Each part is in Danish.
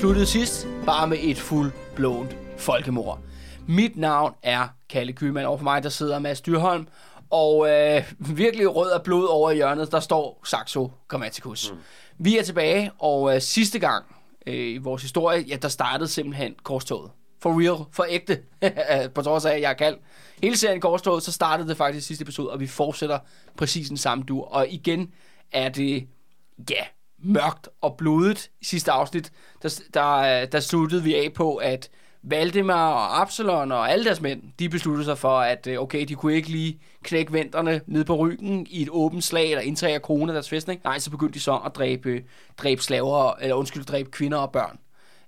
sluttede sidst, bare med et fuldblåent folkemord. Mit navn er Kalle Kyman, og for mig der sidder Mads Dyrholm, og øh, virkelig rød af blod over i hjørnet, der står Saxo Grammaticus. Mm. Vi er tilbage, og øh, sidste gang øh, i vores historie, ja, der startede simpelthen korstoget. For real, for ægte, på trods af, at jeg er kald. Hele serien korstoget, så startede det faktisk sidste episode, og vi fortsætter præcis den samme dur. Og igen er det, ja, mørkt og blodet i sidste afsnit. Der, der, øh, der sluttede vi af på, at Valdemar og Absalon og alle deres mænd, de besluttede sig for, at øh, okay, de kunne ikke lige knække venterne ned på ryggen i et åbent slag, eller indtage af kone deres fæstning. Nej, så begyndte de så at dræbe, øh, dræbe slaver, eller undskyld, dræbe kvinder og børn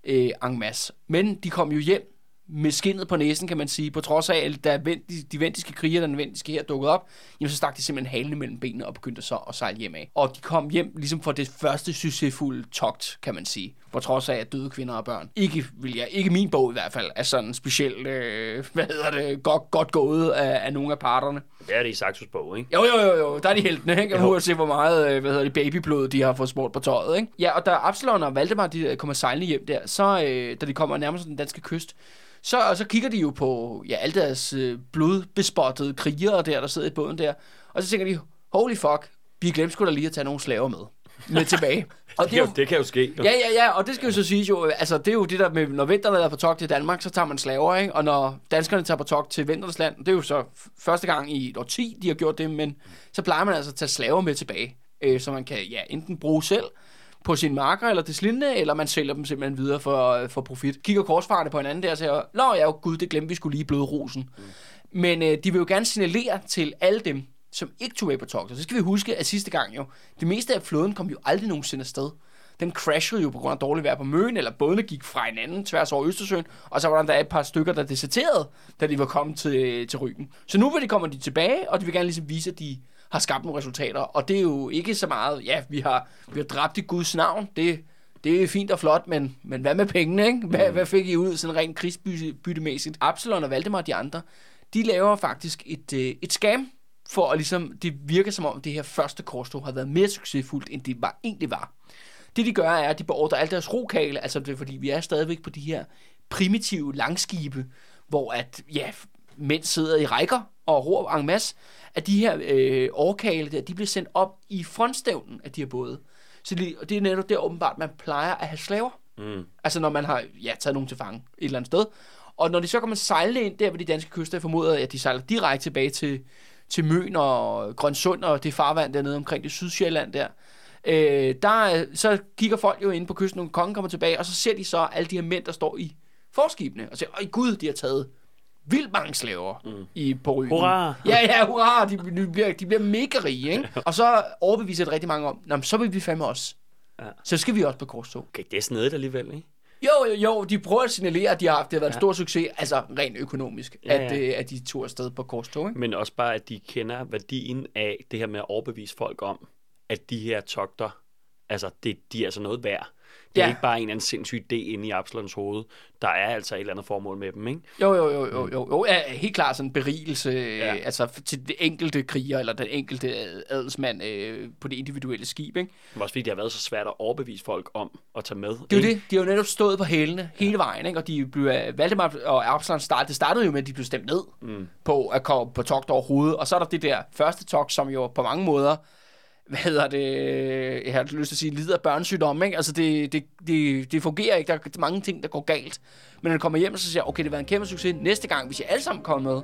øh, en masse. Men de kom jo hjem med skinnet på næsen, kan man sige, på trods af, at da de, de vendiske kriger, den vendiske her dukkede op, jamen så stak de simpelthen halen mellem benene og begyndte så at sejle hjem af. Og de kom hjem ligesom for det første succesfulde togt, kan man sige, på trods af, at døde kvinder og børn. Ikke, vil jeg, ikke min bog i hvert fald, er sådan specielt, øh, hvad hedder det, godt, godt gået af, af nogle af parterne. Det er det i Saxos bog, ikke? Jo, jo, jo, jo. Der er de heltene, ikke? Jeg se, hvor meget, øh, hvad hedder det, babyblod, de har fået smurt på tøjet, ikke? Ja, og da Absalon og Valdemar, de øh, kommer sejlende hjem der, så, øh, da de kommer nærmest den danske kyst, så, og så kigger de jo på ja, alle deres øh, blodbespottede krigere der, der sidder i båden der. Og så tænker de, holy fuck, vi glemte sgu da lige at tage nogle slaver med. Med tilbage. Og det, jo, det kan jo ske. Jo. Ja, ja, ja, og det skal jo så sige jo, altså det er jo det der med, når vinterne er på togt til Danmark, så tager man slaver, ikke? Og når danskerne tager på togt til vinterland, det er jo så første gang i et 10, de har gjort det, men så plejer man altså at tage slaver med tilbage, øh, så man kan ja, enten bruge selv, på sin marker eller det slinde, eller man sælger dem simpelthen videre for, for profit. Kigger korsfarerne på hinanden der og siger, Nå ja, gud, det glemte vi skulle lige blodrosen. Mm. Men øh, de vil jo gerne signalere til alle dem, som ikke tog med på toget. Så skal vi huske, at sidste gang jo, det meste af flåden kom jo aldrig nogensinde afsted. Den crashede jo på grund af dårligt vejr på Møn, eller bådene gik fra hinanden tværs over Østersøen, og så var der et par stykker, der deserterede, da de var kommet til, til ryggen. Så nu vil de komme de tilbage, og de vil gerne ligesom vise, at de har skabt nogle resultater. Og det er jo ikke så meget, ja, vi har, vi har dræbt i Guds navn, det, det er fint og flot, men, men hvad med pengene, ikke? Hvad, mm. hvad fik I ud sådan rent krigsbyttemæssigt? Absalon og Valdemar og de andre, de laver faktisk et, øh, et scam, for at ligesom, det virker som om, det her første korstog har været mere succesfuldt, end det var, egentlig var. Det de gør, er, at de beordrer alle deres rokale, altså det er fordi, vi er stadigvæk på de her primitive langskibe, hvor at, ja, mænd sidder i rækker og ror en masse, at de her øh, årkale der, de bliver sendt op i frontstævnen af de her både. Så det, det er netop der åbenbart, man plejer at have slaver. Mm. Altså når man har ja, taget nogen til fange et eller andet sted. Og når de så kommer sejle ind der ved de danske kyster, jeg formoder, at de sejler direkte tilbage til, til Møn og Grønsund og det farvand dernede omkring det Sydsjælland der. Øh, der så kigger folk jo ind på kysten, når kongen kommer tilbage, og så ser de så alle de her mænd, der står i forskibene, og siger, øj gud, de har taget vildt mange slaver mm. i, på ryggen. Hurra! Ja, ja, hurra! De, de, bliver, de bliver mega rige, ikke? Og så overbeviser det rigtig mange om, Nå, så vil vi fandme også. Ja. Så skal vi også på korstog. Okay, det er snedigt alligevel, ikke? Jo, jo, jo, de prøver at signalere, at de har haft, det har været ja. en stor succes, altså rent økonomisk, ja, ja. At, øh, at de tog afsted på korstog. Ikke? Men også bare, at de kender værdien af det her med at overbevise folk om, at de her togter, altså det, de er altså noget værd. Det er ja. ikke bare en eller anden sindssyg idé inde i Absalons hoved. Der er altså et eller andet formål med dem, ikke? Jo, jo, jo, jo, jo. jo ja, helt klart sådan en berigelse, ja. altså til det enkelte kriger, eller den enkelte adelsmand øh, på det individuelle skib, ikke? Men også fordi det har været så svært at overbevise folk om at tage med. Det er jo det. De har jo netop stået på hælene hele vejen, ikke? Og de blev, Valdemar og Absalon startede, det startede jo med, at de blev stemt ned mm. på at komme på togt overhovedet. Og så er der det der første togt, som jo på mange måder hvad hedder det, jeg har lyst til at sige, lider af børnesygdom, ikke? Altså, det, det, det, det fungerer ikke. Der er mange ting, der går galt. Men når du kommer hjem, så siger jeg, okay, det har været en kæmpe succes. Næste gang, hvis jeg alle sammen kommer med,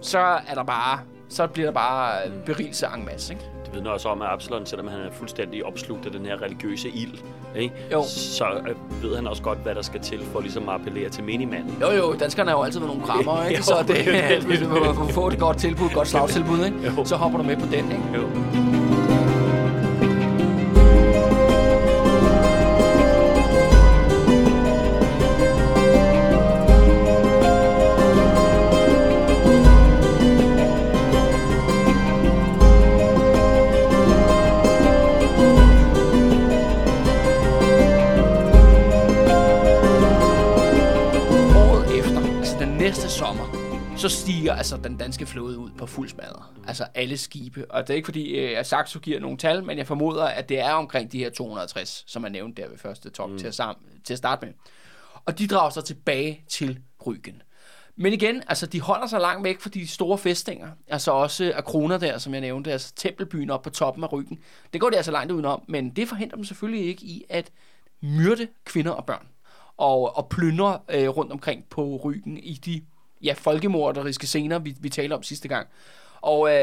så er der bare, så bliver der bare berigelse en masse, ikke? Det vidner også om, at Absalon, selvom han er fuldstændig opslugt af den her religiøse ild, ikke? Jo. så øh, ved han også godt, hvad der skal til for ligesom at appellere til menigmanden. Jo, jo, danskerne har jo altid været nogle krammer, ikke? jo, så det, hvis du får et godt tilbud, et godt slagtilbud, ikke? Jo. så hopper du med på den, ikke? Jo. Så stiger altså den danske flåde ud på fuld smadre. Altså alle skibe. Og det er ikke fordi, øh, at Saxo giver nogle tal, men jeg formoder, at det er omkring de her 260, som er nævnt der ved første top mm. til, at sam- til at starte med. Og de drager sig tilbage til Ryggen. Men igen, altså de holder sig langt væk fra de store fæstninger. Altså også Akrona der, som jeg nævnte, altså tempelbyen op på toppen af Ryggen. Det går de altså langt udenom, men det forhindrer dem selvfølgelig ikke i at myrde kvinder og børn. Og, og plyndre øh, rundt omkring på Ryggen i de ja, folkemorderiske scener, vi, vi talte om sidste gang. Og øh,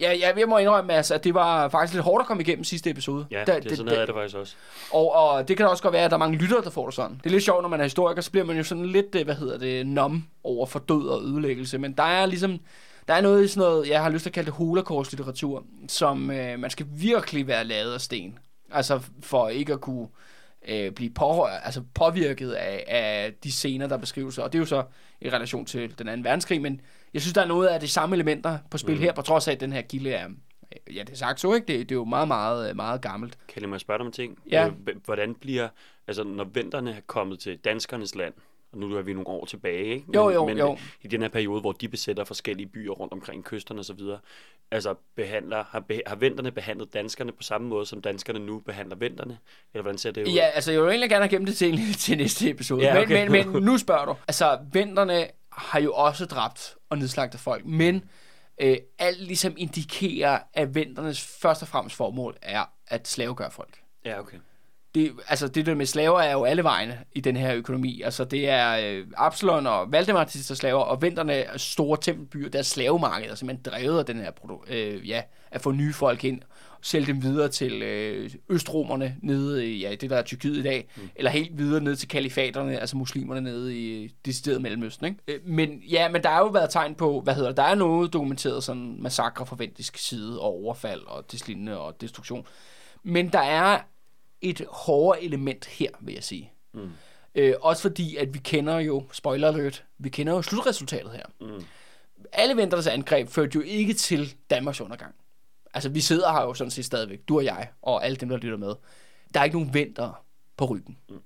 ja, jeg, jeg må indrømme, altså, at det var faktisk lidt hårdt at komme igennem sidste episode. Ja, da, det er sådan noget af det faktisk også. Og, og det kan også godt være, at der er mange lyttere, der får det sådan. Det er lidt sjovt, når man er historiker, så bliver man jo sådan lidt, øh, hvad hedder det, nom over for død og ødelæggelse. Men der er ligesom, der er noget i sådan noget, jeg har lyst til at kalde det holocaust-litteratur, som øh, man skal virkelig være lavet af sten. Altså for ikke at kunne øh, blive på, altså påvirket af, af de scener, der beskrives. Og det er jo så i relation til den anden verdenskrig, men jeg synes, der er noget af de samme elementer på spil mm. her, på trods af, at den her gilde er, ja, det er sagt så, ikke? Det, det er jo meget, meget, meget gammelt. Kan jeg spørge dig om en ting? Ja. Øh, Hvordan bliver, altså når venterne er kommet til danskernes land, nu er vi nogle år tilbage, ikke? Men, Jo, jo, men jo. i den her periode, hvor de besætter forskellige byer rundt omkring kysterne osv., altså behandler, har, be, har venterne behandlet danskerne på samme måde, som danskerne nu behandler venterne? Eller hvordan ser det ud? Ja, altså jeg vil egentlig gerne have gemt det til, til næste episode. Ja, okay. men, men, men nu spørger du. Altså, venterne har jo også dræbt og nedslagtet folk, men øh, alt ligesom indikerer, at venternes først og fremmest formål er at slavegøre folk. ja okay. Det, altså det der med slaver er jo alle vegne i den her økonomi. Altså det er øh, Absalon og Valdemar til er slaver, og venterne er store tempelbyer, deres slavemarked er simpelthen drevet af den her produ- øh, ja, at få nye folk ind, sælge dem videre til øh, østromerne nede i ja, det der er Tyrkiet i dag, mm. eller helt videre ned til kalifaterne, altså muslimerne nede i decideret Mellemøsten. Ikke? Øh, men ja, men der har jo været tegn på, hvad hedder det, der er noget dokumenteret sådan massakre fra ventisk side, og overfald og deslignende og destruktion. Men der er et hårdere element her, vil jeg sige. Mm. Øh, også fordi, at vi kender jo, spoiler alert, vi kender jo slutresultatet her. Mm. Alle venternes angreb førte jo ikke til Danmarks undergang. Altså, vi sidder her jo sådan set stadigvæk, du og jeg, og alle dem, der lytter med. Der er ikke nogen venter på ryggen. Mm.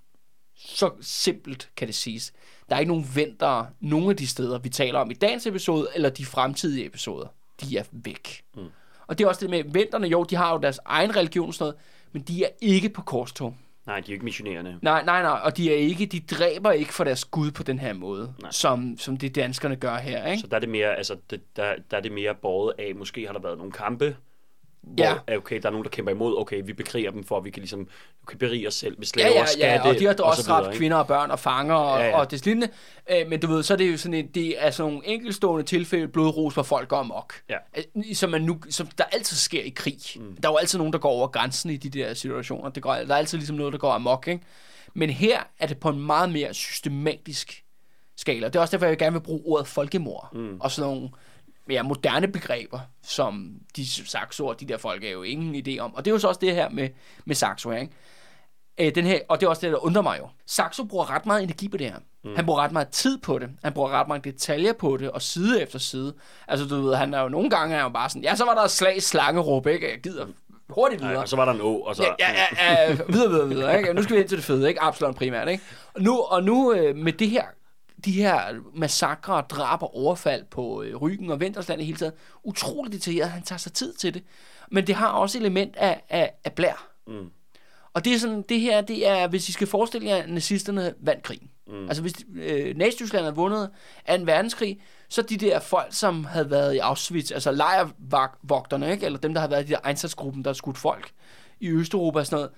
Så simpelt kan det siges. Der er ikke nogen venter nogen af de steder, vi taler om i dagens episode, eller de fremtidige episoder. De er væk. Mm. Og det er også det med, venterne, jo, de har jo deres egen religion og sådan noget, men de er ikke på korstog. Nej, de er jo ikke missionerende. Nej, nej, nej, og de er ikke, de dræber ikke for deres Gud på den her måde, Nej. som, som det danskerne gør her, ikke? Så der er det mere, altså, det, der, der er det mere båret af, måske har der været nogle kampe, hvor, Ja. ja. okay, der er nogen, der kæmper imod, okay, vi bekriger dem, for at vi kan ligesom, vi kan berige os selv med Ja, slaver, ja, ja, skatte, og de har da også dræbt kvinder og børn og fanger og, Ja, ja, ja. ja. og det lignende. Øh, men du ved, så er det jo sådan et, det er sådan nogle enkeltstående tilfælde blodros, hvor folk går amok. Ja. Øh, Som, man nu, som der altid sker i krig. Mm. Der er jo altid nogen, der går over grænsen i de der situationer. Det går, der er altid ligesom noget, der går amok, ikke? Men her er det på en meget mere systematisk skala. Det er også derfor, jeg gerne vil bruge ordet folkemord. Mm. Og sådan nogle mere moderne begreber, som de saxoer, de der folk er jo ingen idé om. Og det er jo så også det her med, med saxo her, ikke? Øh, den her, og det er også det, der undrer mig jo. Saxo bruger ret meget energi på det her. Mm. Han bruger ret meget tid på det. Han bruger ret mange detaljer på det, og side efter side. Altså, du ved, han er jo nogle gange er jo bare sådan, ja, så var der slag slangeråb, ikke? Jeg gider hurtigt videre. Nej, og så var der en å, og så... Ja, ja, ja, ja, videre, videre, videre. Ikke? Nu skal vi ind til det fede, ikke? Absalon primært, ikke? Og nu, og nu øh, med det her, de her massakre, drab og overfald på øh, Ryggen og Ventersland i hele taget, utroligt detaljeret. Han tager sig tid til det. Men det har også element af, af, af blær. Mm. Og det er sådan, det her, det er, hvis I skal forestille jer, at nazisterne vandt krigen. Mm. Altså hvis øh, Nazi-Tyskland havde vundet af en verdenskrig, så de der folk, som havde været i Auschwitz, altså lejrvogterne, ikke? eller dem, der havde været i de der Einsatzgruppen, der skudt folk i Østeuropa og sådan noget,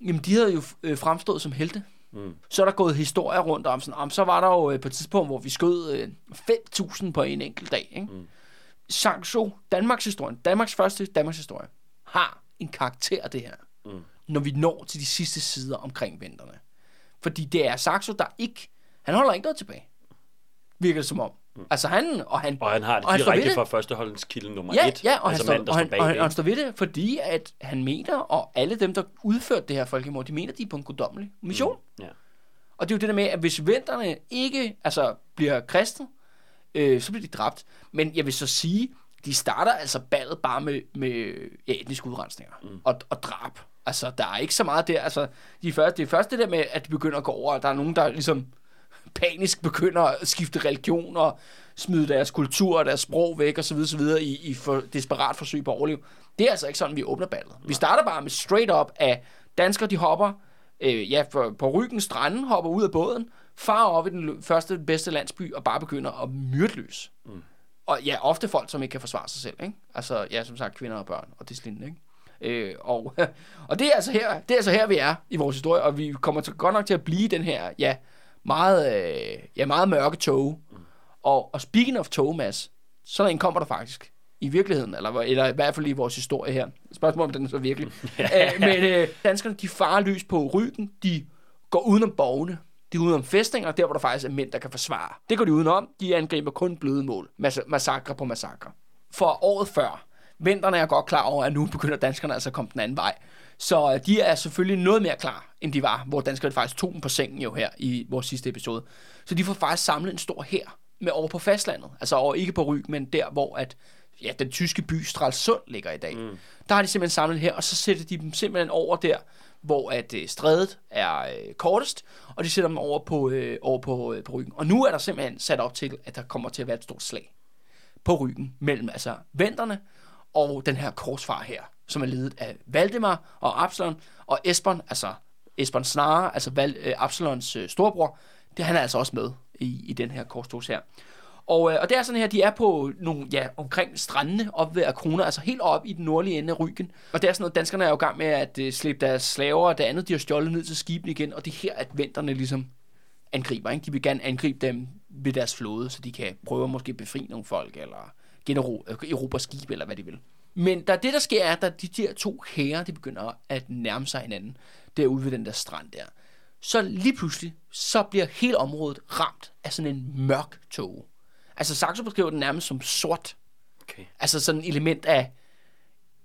jamen de havde jo øh, fremstået som helte. Mm. Så er der gået historier rundt om, sådan, om så var der jo øh, på et tidspunkt, hvor vi skød øh, 5.000 på en enkelt dag. Ikke? Mm. Saxo, Danmarks historie, Danmarks første Danmarks historie, har en karakter af det her, mm. når vi når til de sidste sider omkring venterne. Fordi det er Saxo, der ikke, han holder ikke noget tilbage. Virker det som om. Mm. Altså han, og han, Og han har det og direkte det. fra førsteholdens kilde nummer Ja, et. ja, og, altså han, mand, står, og, står han, og, han, og han står ved det, fordi at han mener, og alle dem, der udførte det her folkemord, de mener, de er på en guddommelig mission. Mm. Ja. Og det er jo det der med, at hvis venterne ikke altså, bliver kristne, øh, så bliver de dræbt. Men jeg vil så sige, de starter altså ballet bare med, med ja, etniske udrensninger mm. og, og drab. Altså, der er ikke så meget der. Altså, de første, det er først det der med, at de begynder at gå over, og der er nogen, der ligesom panisk begynder at skifte religion, og smide deres kultur og deres sprog væk og så videre, så videre i, i for, desperat forsøg på at overleve. Det er altså ikke sådan, vi åbner ballet. Vi starter bare med straight up af danskere, de hopper øh, ja, for, på ryggen stranden, hopper ud af båden, far op i den første bedste landsby og bare begynder at myrde løs. Mm. Og ja, ofte folk, som ikke kan forsvare sig selv. Ikke? Altså, ja, som sagt, kvinder og børn og det lignende. Ikke? Øh, og, og det er altså her, det er altså her, vi er i vores historie, og vi kommer til, godt nok til at blive den her, ja, meget, øh, ja, meget mørke tog. Mm. Og, og speaking of tog, Mads, sådan en kommer der faktisk i virkeligheden, eller, eller i hvert fald i vores historie her. Spørgsmålet om den er så virkelig. Æ, men øh, danskerne, de farer løs på ryggen, de går udenom borgene, de er udenom fæstninger, der hvor der faktisk er mænd, der kan forsvare. Det går de udenom, de angriber kun bløde mål, Mass- massakre på massakre. For året før, vinterne er godt klar over, at nu begynder danskerne altså at komme den anden vej. Så øh, de er selvfølgelig noget mere klar, end de var, hvor danskerne faktisk tog dem på sengen jo her i vores sidste episode. Så de får faktisk samlet en stor her med over på fastlandet. Altså over ikke på Ryg, men der, hvor at, ja, den tyske by Stralsund ligger i dag. Mm. Der har de simpelthen samlet her, og så sætter de dem simpelthen over der, hvor at øh, strædet er øh, kortest, og de sætter dem over på, øh, over på, øh, på ryggen. Og nu er der simpelthen sat op til, at der kommer til at være et stort slag på ryggen mellem altså venterne og den her korsfar her, som er ledet af Valdemar og Absalon, og Esbon, altså Esbern Snare, altså Val, øh, Absalons øh, storbror, det, han er altså også med i, i den her korstogs her. Og, øh, og det er sådan her, de er på nogle, ja, omkring strandene op ved Akrona, altså helt op i den nordlige ende af Ryggen. Og det er sådan noget, danskerne er jo i gang med at øh, slippe deres slaver og det andet, de har stjålet ned til skibene igen, og det er her, at venterne ligesom angriber. Ikke? De vil gerne angribe dem ved deres flåde, så de kan prøve at måske befri nogle folk, eller generobre øh, skib, eller hvad de vil. Men der, det, der sker, er, at de der to hære, de begynder at nærme sig hinanden, derude ved den der strand der. Så lige pludselig, så bliver hele området ramt af sådan en mørk tåge. Altså Saxo beskriver den nærmest som sort. Okay. Altså sådan et element af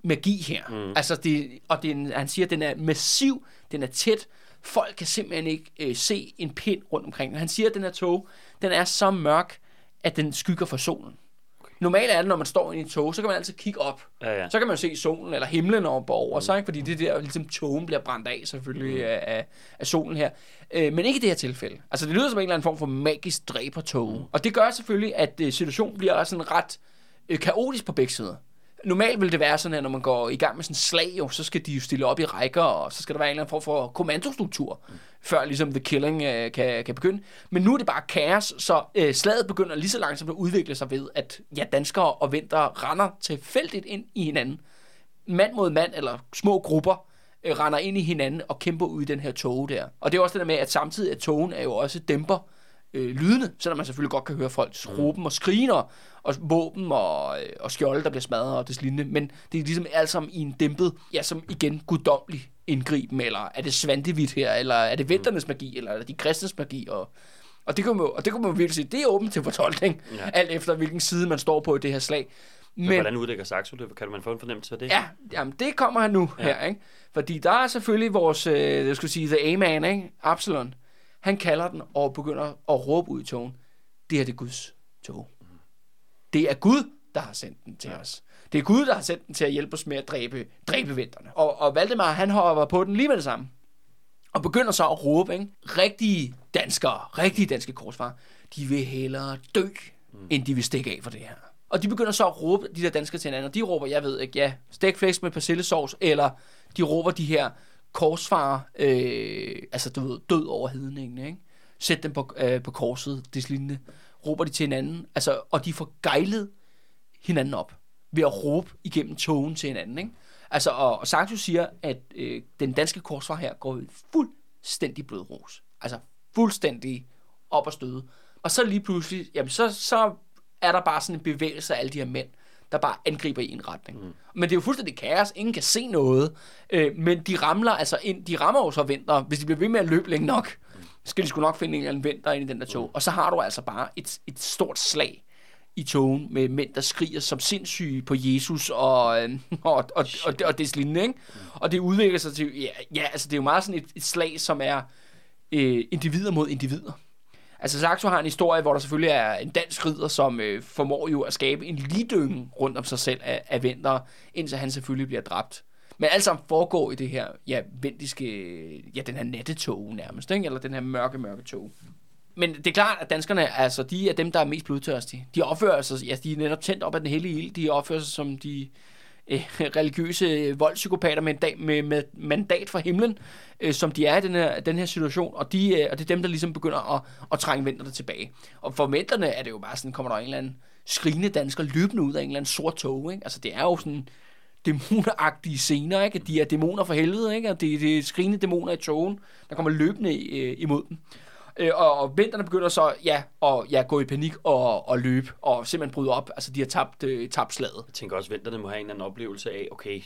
magi her. Mm. Altså det, og det, han siger, at den er massiv, den er tæt. Folk kan simpelthen ikke øh, se en pind rundt omkring. Han siger, at den her tog, den er så mørk, at den skygger for solen. Normalt er det, når man står i en tog, så kan man altid kigge op. Ja, ja. Så kan man se solen eller himlen op over, mm. så, ikke? fordi det der, ligesom togen bliver brændt af selvfølgelig mm. af, af solen her. Øh, men ikke i det her tilfælde. Altså det lyder som en eller anden form for magisk dræbertog. Mm. Og det gør selvfølgelig, at øh, situationen bliver sådan ret øh, kaotisk på begge sider. Normalt vil det være sådan, at når man går i gang med sådan et slag, jo, så skal de jo stille op i rækker, og så skal der være en eller anden form for kommandostruktur, mm. før ligesom The Killing øh, kan, kan begynde. Men nu er det bare kaos, så øh, slaget begynder lige så langsomt at udvikle sig ved, at ja, danskere og venter render tilfældigt ind i hinanden. Mand mod mand, eller små grupper, øh, render ind i hinanden og kæmper ud i den her tog der. Og det er også det der med, at samtidig at togen er jo også dæmper øh, lydende, selvom man selvfølgelig godt kan høre folk mm. råben og skrige, og, våben og, øh, og skjolde, der bliver smadret og det lignende. Men det er ligesom alt sammen i en dæmpet, ja, som igen guddommelig indgriben, eller er det Svantevit her, eller er det venternes magi, eller er det de kristnes magi, og, og det kan man, og det kan man virkelig sige, det er åbent til fortolkning, ja. alt efter hvilken side man står på i det her slag. Men, Men hvordan udlægger Saxo det? Kan man få en fornemmelse af det? Ja, jamen det kommer han nu ja. her, ikke? Fordi der er selvfølgelig vores, øh, jeg skulle sige, The A-Man, ikke? Absalon. Han kalder den og begynder at råbe ud i togen. Det her det er Guds tog. Det er Gud, der har sendt den til ja. os. Det er Gud, der har sendt den til at hjælpe os med at dræbe, dræbe venterne. Og, og Valdemar, han hopper på den lige med det samme. Og begynder så at råbe, ikke? Rigtige danskere, rigtige danske korsfar, de vil hellere dø, mm. end de vil stikke af for det her. Og de begynder så at råbe, de der danskere til hinanden, og de råber, jeg ved ikke, ja, stegflæsk med persillesovs, eller de råber de her korsfarer, øh, altså du ved, død over hedningen, ikke? Sæt dem på, øh, på korset, det lignende. Råber de til hinanden, altså, og de får gejlet hinanden op ved at råbe igennem togen til hinanden, ikke? Altså, og, og Sanctus siger, at øh, den danske korsfar her går fuldstændig blodros. Altså, fuldstændig op og støde. Og så lige pludselig, jamen, så, så er der bare sådan en bevægelse af alle de her mænd, der bare angriber i en retning. Mm. Men det er jo fuldstændig kaos. Ingen kan se noget. Øh, men de ramler altså ind. De rammer jo så venter. Hvis de bliver ved med at løbe længe nok, mm. skal de sgu nok finde en eller anden venter ind i den der tog. Mm. Og så har du altså bare et, et stort slag i togen med mænd, der skriger som sindssyge på Jesus og, øh, og, og, og, og, og det lignende, ikke? Mm. Og det udvikler sig til, ja, ja, altså det er jo meget sådan et, et slag, som er øh, individer mod individer. Altså Saxo har en historie, hvor der selvfølgelig er en dansk ridder, som øh, formår jo at skabe en lidønge rundt om sig selv af, af venter, indtil han selvfølgelig bliver dræbt. Men alt sammen foregår i det her, ja, vendiske, ja, den her nattetog nærmest, ikke? eller den her mørke, mørke tog. men det er klart, at danskerne, altså, de er dem, der er mest blodtørstige. De opfører sig, ja, de er netop tændt op af den hellige ild. De opfører sig som de øh, religiøse voldspsykopater med, dag, med, med mandat fra himlen, øh, som de er i den her, den her situation. Og, de, øh, og det er dem, der ligesom begynder at, at trænge vinterne tilbage. Og for vinterne er det jo bare sådan, kommer der en eller anden skrigende dansker løbende ud af en eller anden sort tog. Ikke? Altså, det er jo sådan dæmoneragtige scener, ikke? De er dæmoner for helvede, ikke? Og det, det er skrigende dæmoner i togen, der kommer løbende øh, imod dem. Øh, og, og vinterne begynder så, ja, at ja, gå i panik og, og løbe, og simpelthen bryde op. Altså, de har tabt, øh, tabt slaget. Jeg tænker også, at vinterne må have en eller anden oplevelse af, okay,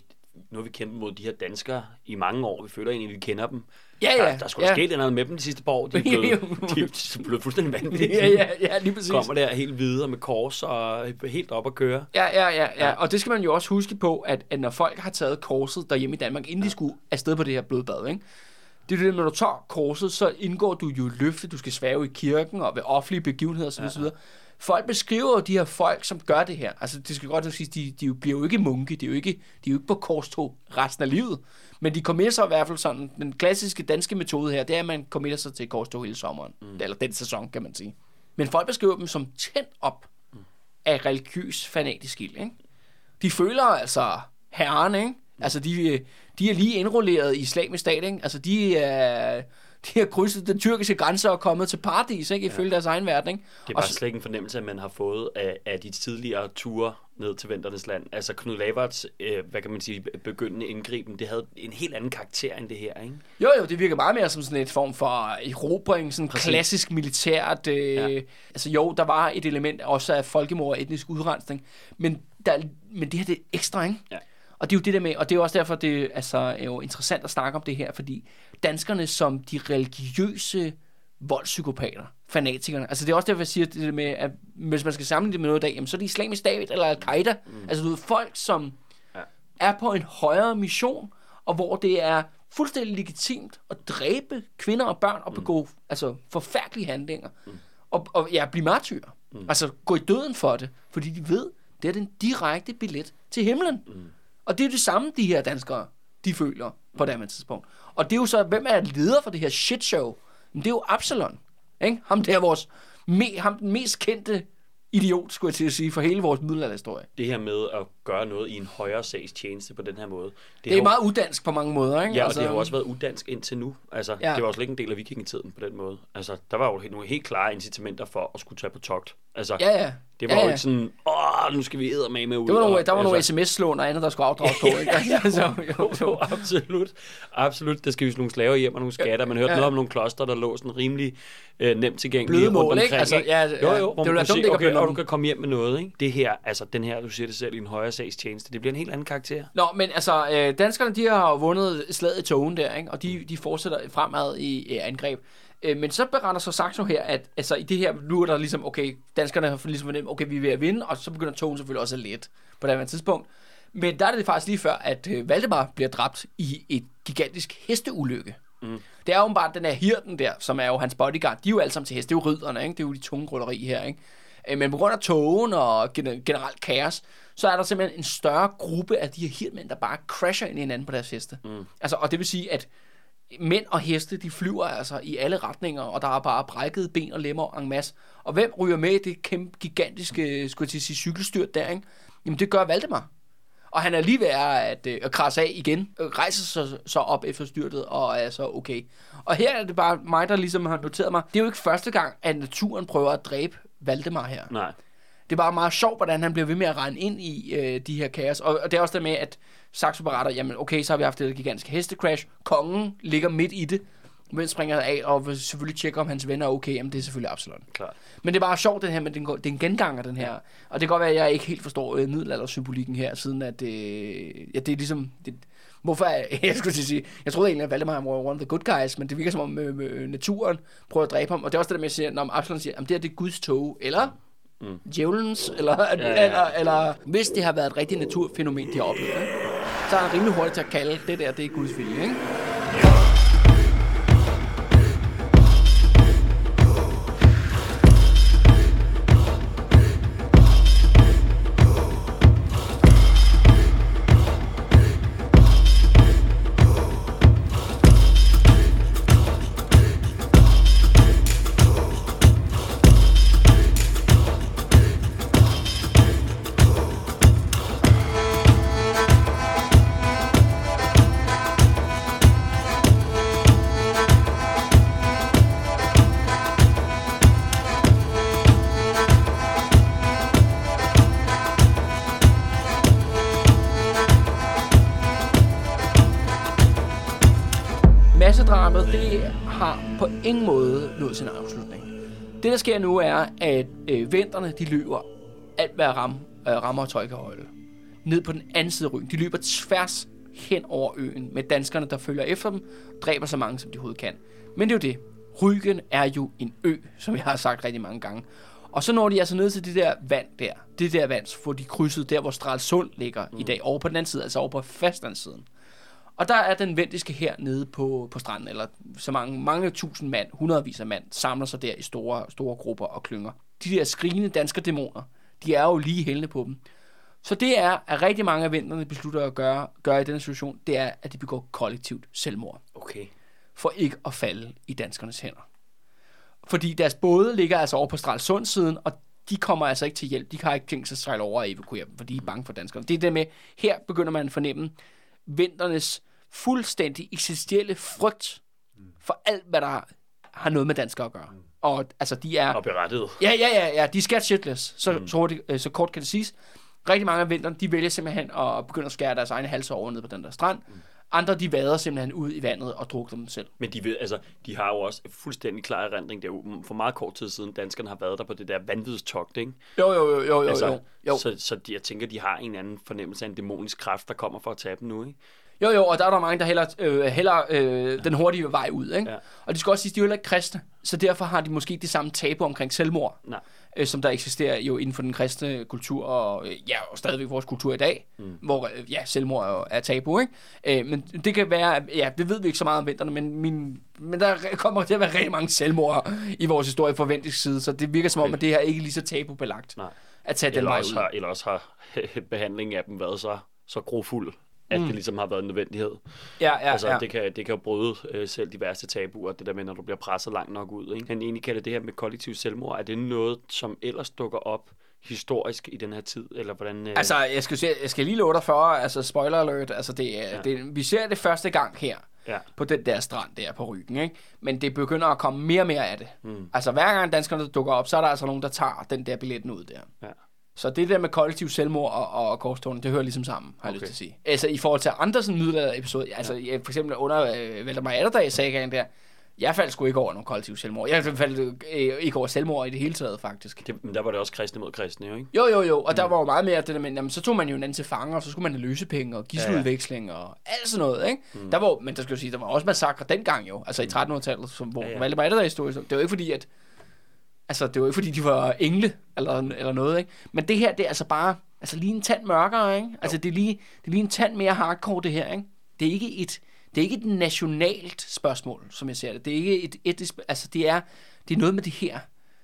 nu har vi kæmpet mod de her danskere i mange år. Vi føler egentlig, at vi kender dem. Ja, ja. Der, der skulle ja. ske noget med dem de sidste par år. De er blevet, de er blevet fuldstændig vanvittige. ja, ja, ja, lige præcis. Kommer der helt videre med kors og helt op at køre. Ja, ja, ja, ja. Og det skal man jo også huske på, at, at når folk har taget korset derhjemme i Danmark, inden ja. de skulle afsted på det her blodbad, ikke? Det er det, når du tager korset, så indgår du jo løfte, du skal svæve i kirken og ved offentlige begivenheder osv. Ja. Folk beskriver jo de her folk, som gør det her. Altså, det skal godt sige, de, de bliver jo ikke munke, de er jo ikke, de er jo ikke på korstog resten af livet. Men de kommer sig i hvert fald sådan, den klassiske danske metode her, det er, at man kommer sig til korstog hele sommeren. Mm. Eller den sæson, kan man sige. Men folk beskriver dem som tændt op mm. af religiøs fanatisk ild, ikke? De føler altså herren, ikke? Altså, de, de er lige indrulleret i islamisk stat, ikke? Altså, de er... De har krydset den tyrkiske grænse og kommet til paradis, ikke? Ifølge ja. deres egen verden, ikke? Det er bare slet ikke en fornemmelse, at man har fået af, af de tidligere ture ned til Venternes land. Altså Knud Laverts, øh, hvad kan man sige, begyndende indgriben, det havde en helt anden karakter end det her, ikke? Jo, jo, det virker meget mere som sådan et form for erobring, sådan Præcis. klassisk militært. Øh, ja. Altså jo, der var et element også af folkemord og etnisk udrensning, men, der, men det her det er ekstra, ikke? Ja. Og det er jo det der med, og det er også derfor, det altså, er jo interessant at snakke om det her, fordi danskerne som de religiøse voldspsykopater, fanatikerne, altså det er også derfor, jeg siger det der med, at hvis man skal sammenligne det med noget i dag, jamen, så er det islamisk stat eller al-Qaida. Mm. Altså du ved, folk, som ja. er på en højere mission, og hvor det er fuldstændig legitimt at dræbe kvinder og børn og mm. begå mm. altså, forfærdelige handlinger. Mm. Og, og ja, blive martyr. Mm. Altså gå i døden for det, fordi de ved, det er den direkte billet til himlen. Mm. Og det er det samme, de her danskere, de føler på det tidspunkt. Og det er jo så, hvem er leder for det her shit show? Men det er jo Absalon. Ikke? Ham der vores, me, ham den mest kendte idiot, skulle jeg til at sige, for hele vores middelalderhistorie. Det her med at gøre noget i en højere sags tjeneste på den her måde. Det, det er meget udansk på mange måder, ikke? Ja, og altså, det har jo også været udansk indtil nu. Altså, ja. det var også ikke en del af vikingetiden på den måde. Altså, der var jo nogle helt klare incitamenter for at skulle tage på togt. Altså, ja, ja. Det var ja, ja. jo ikke sådan, åh, nu skal vi med med ud. Det var nogle, og, der var altså, nogle sms-lån og andet, der skulle afdrages på. Ikke? altså, jo, jo, absolut. Absolut. Der skal vi nogle slaver hjem og nogle skatter. Man hørte ja. noget om nogle kloster, der lå sådan rimelig øh, nemt tilgængelige Bløde mål, ikke? Altså, ja, jo, jo, det var dumt, okay, og du kan komme hjem med noget. Ikke? Det her, altså den her, du siger det selv, i en højere sagstjeneste, det bliver en helt anden karakter. Nå, men altså, øh, danskerne, de har vundet slaget i togen der, ikke? og de, de fortsætter fremad i, angreb. Øh, men så beretter så Saxo her, at altså, i det her, nu er der ligesom, okay, danskerne har ligesom fornemt, okay, vi er ved at vinde, og så begynder togen selvfølgelig også at let på det her tidspunkt. Men der er det faktisk lige før, at øh, Valdemar bliver dræbt i et gigantisk hesteulykke. Mm. Det er jo bare den her hirten der, som er jo hans bodyguard. De er jo alle sammen til heste. Det er jo ridderne, ikke? Det er jo de tunge rulleri her, ikke? Øh, men på grund af togen og generelt kaos, så er der simpelthen en større gruppe af de her hirtmænd, der bare crasher ind i hinanden på deres heste. Mm. Altså, og det vil sige, at mænd og heste, de flyver altså i alle retninger, og der er bare brækkede ben og lemmer en masse. Og hvem ryger med i det kæmpe, gigantiske, skulle jeg sige, cykelstyrt der, ikke? Jamen, det gør Valdemar. Og han er lige ved at, øh, at krasse af igen, rejser sig så op efter styrtet, og er så okay. Og her er det bare mig, der ligesom har noteret mig, det er jo ikke første gang, at naturen prøver at dræbe Valdemar her. Nej. Det er bare meget sjovt, hvordan han bliver ved med at regne ind i øh, de her kaos. Og, og det er også det med, at Saxo beretter, jamen okay, så har vi haft det gigantiske hestecrash. Kongen ligger midt i det. Men springer af og selvfølgelig tjekke, om hans venner er okay. Jamen, det er selvfølgelig Absalon. Klart. Men det er bare sjovt, den her, men den, det er en genganger, den her. Og det kan godt være, at jeg ikke helt forstår øh, middelaldersymbolikken her, siden at øh, ja, det er ligesom... Det, hvorfor er, jeg skulle sige, jeg troede egentlig, at Valdemar var one of the good guys, men det virker som om øh, øh, naturen prøver at dræbe ham. Og det er også det der med at sige, når Absalon siger, at det er det Guds tog, eller mm. djævelens, eller, ja, ja, eller, eller hvis det har været et rigtigt naturfænomen, de har oplevet, så er han rimelig hurtigt til at kalde det der, det er Guds vilje. Ikke? Ingen måde nået sin afslutning. Det, der sker nu, er, at øh, venterne, de løber alt, hvad ram, øh, rammer og tøjkehøjde. Ned på den anden side af ryggen. De løber tværs hen over øen med danskerne, der følger efter dem, dræber så mange, som de overhovedet kan. Men det er jo det. Ryggen er jo en ø, som jeg har sagt rigtig mange gange. Og så når de altså ned til det der vand der. Det der vand, hvor de krydsede der, hvor Stralsund ligger mm. i dag. Over på den anden side, altså over på fastlandssiden. Og der er den vendiske her nede på, på stranden, eller så mange, mange tusind mand, hundredvis af mand, samler sig der i store, store grupper og klynger. De der skrigende danske dæmoner, de er jo lige hældende på dem. Så det er, at rigtig mange af venterne beslutter at gøre, gøre i denne situation, det er, at de begår kollektivt selvmord. Okay. For ikke at falde i danskernes hænder. Fordi deres både ligger altså over på Stralsund siden, og de kommer altså ikke til hjælp. De har ikke tænkt sig at sejle over og evakuere dem, for de er bange for danskerne. Det er det med, her begynder man at fornemme vinternes fuldstændig eksistentielle frygt for alt, hvad der har noget med danskere at gøre. Og altså, de er... Og berettiget. Ja, ja, ja, ja. De er scat shitless. Så, mm. så, hurtigt, øh, så kort kan det siges. Rigtig mange af vinteren, de vælger simpelthen at begynde at skære deres egne halser over ned på den der strand. Mm. Andre, de vader simpelthen ud i vandet og drukner dem selv. Men de, ved, altså, de har jo også en fuldstændig klar erindring. Det er jo for meget kort tid siden, danskerne har været der på det der vanvidstogt, ikke? Jo, jo, jo, jo, altså, jo, jo. Så, så de, jeg tænker, de har en anden fornemmelse af en dæmonisk kraft, der kommer for at tage dem nu, ikke? Jo, jo, og der er der mange, der hælder, øh, hælder øh, den hurtige vej ud, ikke? Ja. Og det skal også sige, de er jo heller ikke kristne, så derfor har de måske det samme tabu omkring selvmord, Nej. øh, som der eksisterer jo inden for den kristne kultur, og øh, ja, og stadigvæk vores kultur i dag, mm. hvor øh, ja, selvmord er, er tabu, ikke? Øh, men det kan være, at- ja, det ved vi ikke så meget om vinterne, men, min, men der kommer til at være rigtig mange selvmord i vores historie fra side, så det virker som om, Okay. at det her ikke er lige så tabubelagt Nej. at tage den Eller vej også, ud. har, eller også har behandlingen af dem været så, så grofuld, at mm. det ligesom har været en nødvendighed. Ja, ja, altså, ja. det, kan, det kan jo bryde øh, selv de værste tabuer, det der med, når du bliver presset langt nok ud. Ikke? Han egentlig kalder det her med kollektiv selvmord, er det noget, som ellers dukker op historisk i den her tid, eller hvordan... Øh... Altså, jeg skal, se- jeg skal lige love dig for, altså spoiler alert, altså det, ja. det, vi ser det første gang her, Ja. på den der strand der på ryggen, ikke? Men det begynder at komme mere og mere af det. Mm. Altså, hver gang danskerne dukker op, så er der altså nogen, der tager den der billetten ud der. Ja. Så det der med kollektiv selvmord og, og korstårn, det hører ligesom sammen, har jeg Okay. lyst til at sige. Altså, i forhold til andre sådan middelalder episoder, altså ja. for eksempel under øh, Valdemar Atterdag sagaen der, jeg faldt sgu ikke over nogen kollektiv selvmord. Jeg faldt øh, ikke over selvmord i det hele taget, faktisk. Det, men der var det også kristne mod kristne, jo ikke? Jo, jo, jo, og der var jo meget mere det der med, jamen, så tog man jo en anden til fanger, og så skulle man have løsepenge og gisseludveksling og alt sådan noget, ikke? Mm. Der var, men der skal jo sige, der var også massakre dengang jo, altså i 1300-tallet, som, hvor Ja, ja, ja. ja. Valdemar Atterdag stod. Det var jo ikke fordi, at altså, det var ikke fordi, de var engle eller, eller noget, ikke? Men det her, det er altså bare, altså lige en tand mørkere, ikke? Altså det er, lige, det er lige en tand mere hardcore, det her, ikke? Det er ikke et, det er ikke et nationalt spørgsmål, som jeg ser det. Det er ikke et etisk, altså det er, det er noget med det her,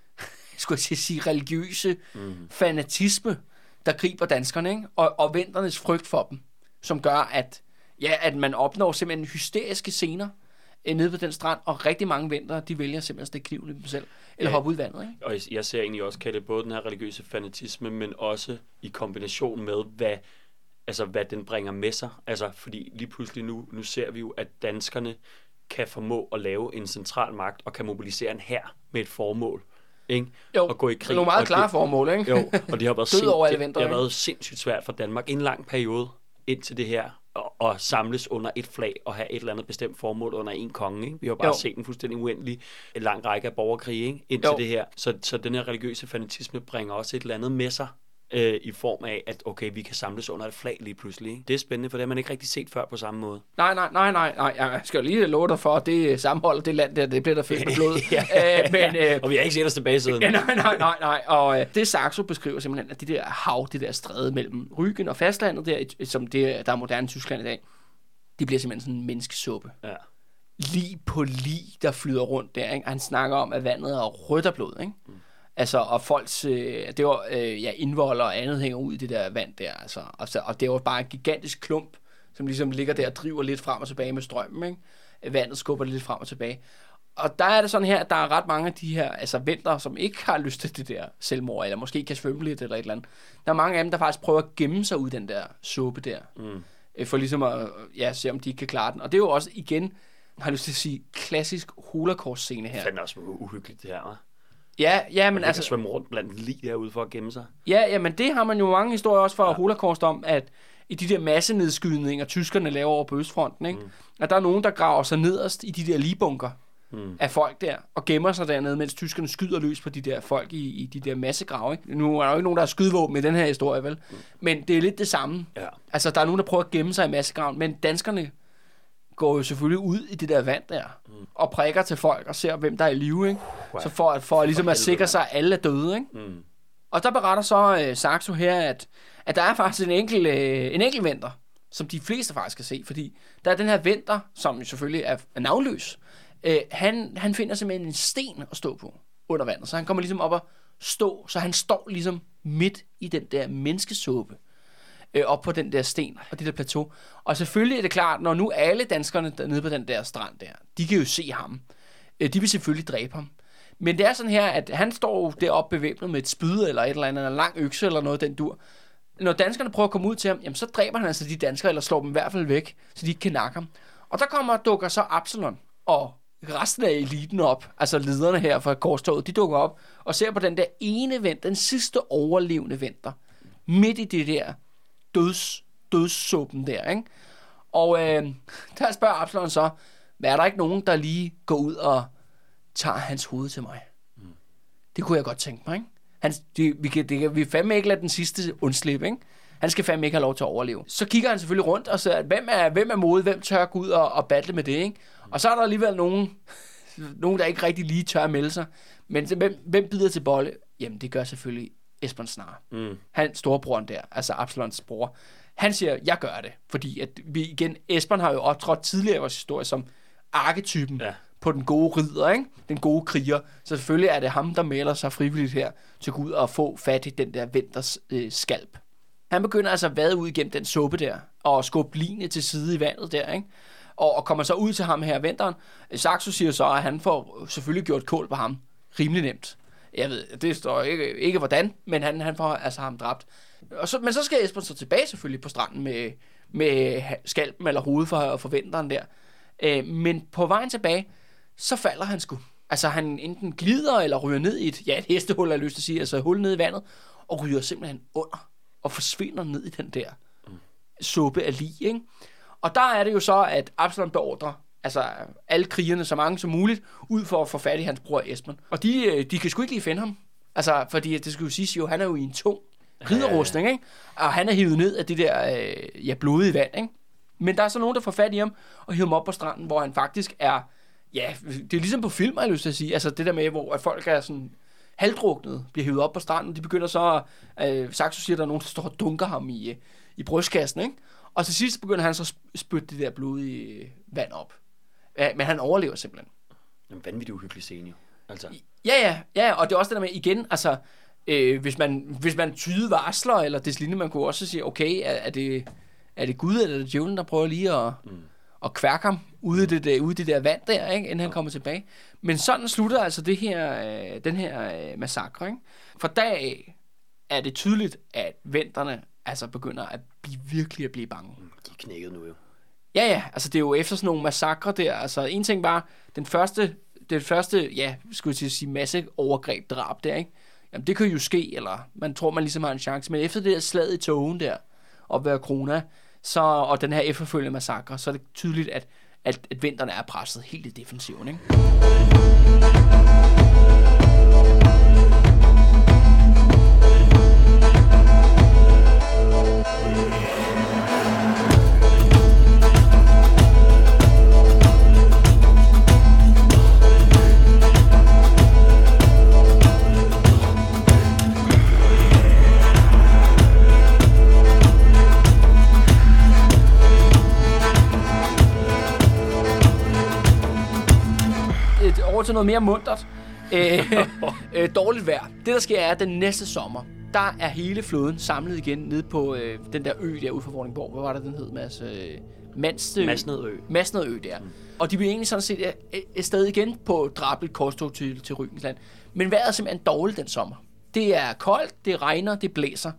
skulle jeg sige, religiøse mm. fanatisme, der griber danskerne, ikke? Og, og venternes frygt for dem, som gør, at, ja, at man opnår simpelthen hysteriske scener nede på den strand, og rigtig mange ventere, de vælger simpelthen at stikke kniven i dem selv, eller Ja. hoppe ud i vandet, ikke? Og jeg- ser egentlig også kalde både den her religiøse fanatisme, men også i kombination med, hvad, altså, hvad den bringer med sig. Altså, fordi lige pludselig nu, nu ser vi jo, at danskerne kan formå at lave en central magt og kan mobilisere en hær med et formål. Ikke? Jo, og gå i krig. Nogle meget klare det, formål, ikke? Jo, og det har været, alle det, det har været sindssygt svært for Danmark i en lang periode indtil det her at samles under et flag og have et eller andet bestemt formål under en konge. Ikke? Vi har bare Jo. set en fuldstændig uendelig en lang række af borgerkrige ikke? indtil Jo. det her. Så, så den her religiøse fanatisme bringer også et eller andet med sig øh, i form af, at okay, vi kan samles under et flag lige pludselig. Ikke? Det er spændende, for det har man ikke rigtig set før på samme måde. Nej, nej, nej, nej, nej. Jeg skal lige love dig for, at det sammenhold, det land der, det bliver der fyldt med blod. øh, men, øh, Og vi har ikke set os tilbage siden. Ja, nej, nej, nej, nej. Og øh, det Saxo beskriver simpelthen, at det der hav, det der stræde mellem Rügen og fastlandet, der, som det, der er moderne Tyskland i dag, det bliver simpelthen sådan en menneskesuppe. Ja. Lige på lige, der flyder rundt der. Ikke? Og han snakker om, at vandet er rødt af blod. Ikke? Mm. Altså, og folks øh, det var, øh, ja, indvolder og andet hænger ud i det der vand der. Altså, og, så, og det var bare en gigantisk klump, som ligesom ligger der og driver lidt frem og tilbage med strømmen. Ikke? Vandet skubber lidt frem og tilbage. Og der er det sådan her, at der er ret mange af de her altså venter, som ikke har lyst til det der selvmord, eller måske kan svømme lidt eller et eller andet. Der er mange af dem, der faktisk prøver at gemme sig ud den der suppe der, mm. for ligesom at ja, se, om de ikke kan klare den. Og det er jo også igen, har jeg lyst til at sige, klassisk holocaust-scene her. Det er også uhyggeligt det her, hva'? Ja, ja, men altså, svømme rundt blandt lige derude for at gemme sig. Ja, jamen det har man jo mange historier også fra ja. Holocaust om, at, i de der massenedskydninger, tyskerne laver over på Østfronten, ikke? Mm. at der er nogen, der graver sig nederst i de der ligebunker mm. af folk der, og gemmer sig dernede, mens tyskerne skyder løs på de der folk i, i de der massegrave. Ikke? Nu er der jo ikke nogen, der har skydevåben i den her historie, vel? Mm. Men det er lidt det samme. Ja. Altså, der er nogen, der prøver at gemme sig i massegraven, men danskerne går jo selvfølgelig ud i det der vand der, mm. og prikker til folk og ser, hvem der er i live, ikke? Wow. Så for, for ligesom at sikre sig, at alle er døde, ikke? Mm. Og der beretter så uh, Saxo her, at, at der er faktisk en enkelt, uh, en enkelt venter, som de fleste faktisk kan se, fordi der er den her venter, som selvfølgelig er, er navnløs, uh, han, han finder simpelthen en sten at stå på under vandet, så han kommer ligesom op og stå, så han står ligesom midt i den der menneskesåbe øh, op på den der sten og det der plateau. Og selvfølgelig er det klart, når nu alle danskerne der nede på den der strand der, de kan jo se ham. Øh, de vil selvfølgelig dræbe ham. Men det er sådan her, at han står deroppe bevæbnet med et spyd eller et eller andet, eller en lang økse eller noget den dur. Når danskerne prøver at komme ud til ham, jamen så dræber han altså de danskere, eller slår dem i hvert fald væk, så de ikke kan nakke ham. Og der kommer dukker så Absalon og resten af eliten op, altså lederne her fra korstoget, de dukker op og ser på den der ene vent, den sidste overlevende venter, midt i det der døds, dødssuppen der, ikke? Og øh, der spørger Absalon så, hvad er der ikke nogen, der lige går ud og tager hans hoved til mig? Mm. Det kunne jeg godt tænke mig, ikke? Han, det, vi, kan, det, vi fandme ikke lade den sidste undslippe, ikke? Han skal fandme ikke have lov til at overleve. Så kigger han selvfølgelig rundt og siger, hvem er, hvem er modet, hvem tør gå ud og, og battle med det, ikke? Og så er der alligevel nogen, nogen, der ikke rigtig lige tør at melde sig. Men hvem, hvem bider til bolle? Jamen, det gør selvfølgelig Esben Snar. Mm. Han, storebroren der, altså Absalons bror. Han siger, jeg gør det, fordi at vi igen, Esben har jo optrådt tidligere i vores historie som arketypen ja. på den gode ridder, ikke? den gode kriger. Så selvfølgelig er det ham, der melder sig frivilligt her til Gud at få fat i den der vinters øh, skalp. Han begynder altså at vade ud igennem den suppe der, og skubbe line til side i vandet der, ikke? Og, og kommer så ud til ham her vinteren. Saxo siger så, at han får selvfølgelig gjort kål på ham. Rimelig nemt. Jeg ved, det står ikke, ikke hvordan, men han, han får altså ham dræbt. Og så, men så skal Esben så tilbage selvfølgelig på stranden med, med skalpen eller hovedet for, for vinteren der. Øh, men på vejen tilbage, så falder han sgu. Altså han enten glider eller ryger ned i et, ja, et hestehul, jeg lyst til at sige, altså et hul ned i vandet, og ryger simpelthen under og forsvinder ned i den der mm. suppe af lig, ikke? Og der er det jo så, at Absalom beordrer altså alle krigerne, så mange som muligt, ud for at få fat i hans bror Esben. Og de, øh, de kan sgu ikke lige finde ham. Altså, fordi det skulle jo sige, jo, han er jo i en tung ridderrustning, ikke? Og han er hivet ned af det der, øh, ja, blodige vand, ikke? Men der er så nogen, der får fat i ham og hiver ham op på stranden, hvor han faktisk er, ja, det er ligesom på film, har jeg lyst til at sige. Altså det der med, hvor at folk er sådan halvdruknet, bliver hivet op på stranden, de begynder så, øh, Saxo siger, at der er nogen, der står og dunker ham i, øh, i brystkassen, ikke? Og til sidst begynder han så at spytte det der blodige vand op. Ja, men han overlever simpelthen. En vanvittig uhyggelig scene, jo. Altså. Ja, ja, ja, og det er også det der med, igen, altså, øh, hvis, man, hvis man tyde varsler, eller det lignende, man kunne også sige, okay, er, er, det, er det Gud eller er det djævlen, der prøver lige at, mm. at kværke ham ude i det, der, ude i det der vand der, ikke, inden han kommer tilbage. Men sådan slutter altså det her, øh, den her øh, massakre. Ikke? Fra dag af er det tydeligt, at venterne altså begynder at blive, virkelig at blive bange. Mm, de er knækket nu jo. Ja, ja, altså det er jo efter sådan nogle massakre der, altså en ting var, den første, den første, ja, skulle jeg sige, masse overgreb, drab der, ikke? Jamen det kan jo ske, eller man tror, man ligesom har en chance, men efter det der slag i togen der, op ved Krona, så, og den her efterfølgende massakre, så er det tydeligt, at, at, at vinterne er presset helt i defensiven, ikke? Til noget mere muntert. øh, øh, dårligt vejr. Det, der sker, er, at den næste sommer, der er hele floden samlet igen nede på øh, den der ø der ude for Vordingborg. Hvad var det, den hed, Mads? Øh, Mansø. Masnedø. Masnedø, der. Mm. Og de bliver egentlig sådan set et sted igen på drabelt korstog til, til Rygensland. Men vejret er simpelthen dårligt den sommer. Det er koldt, det regner, det blæser.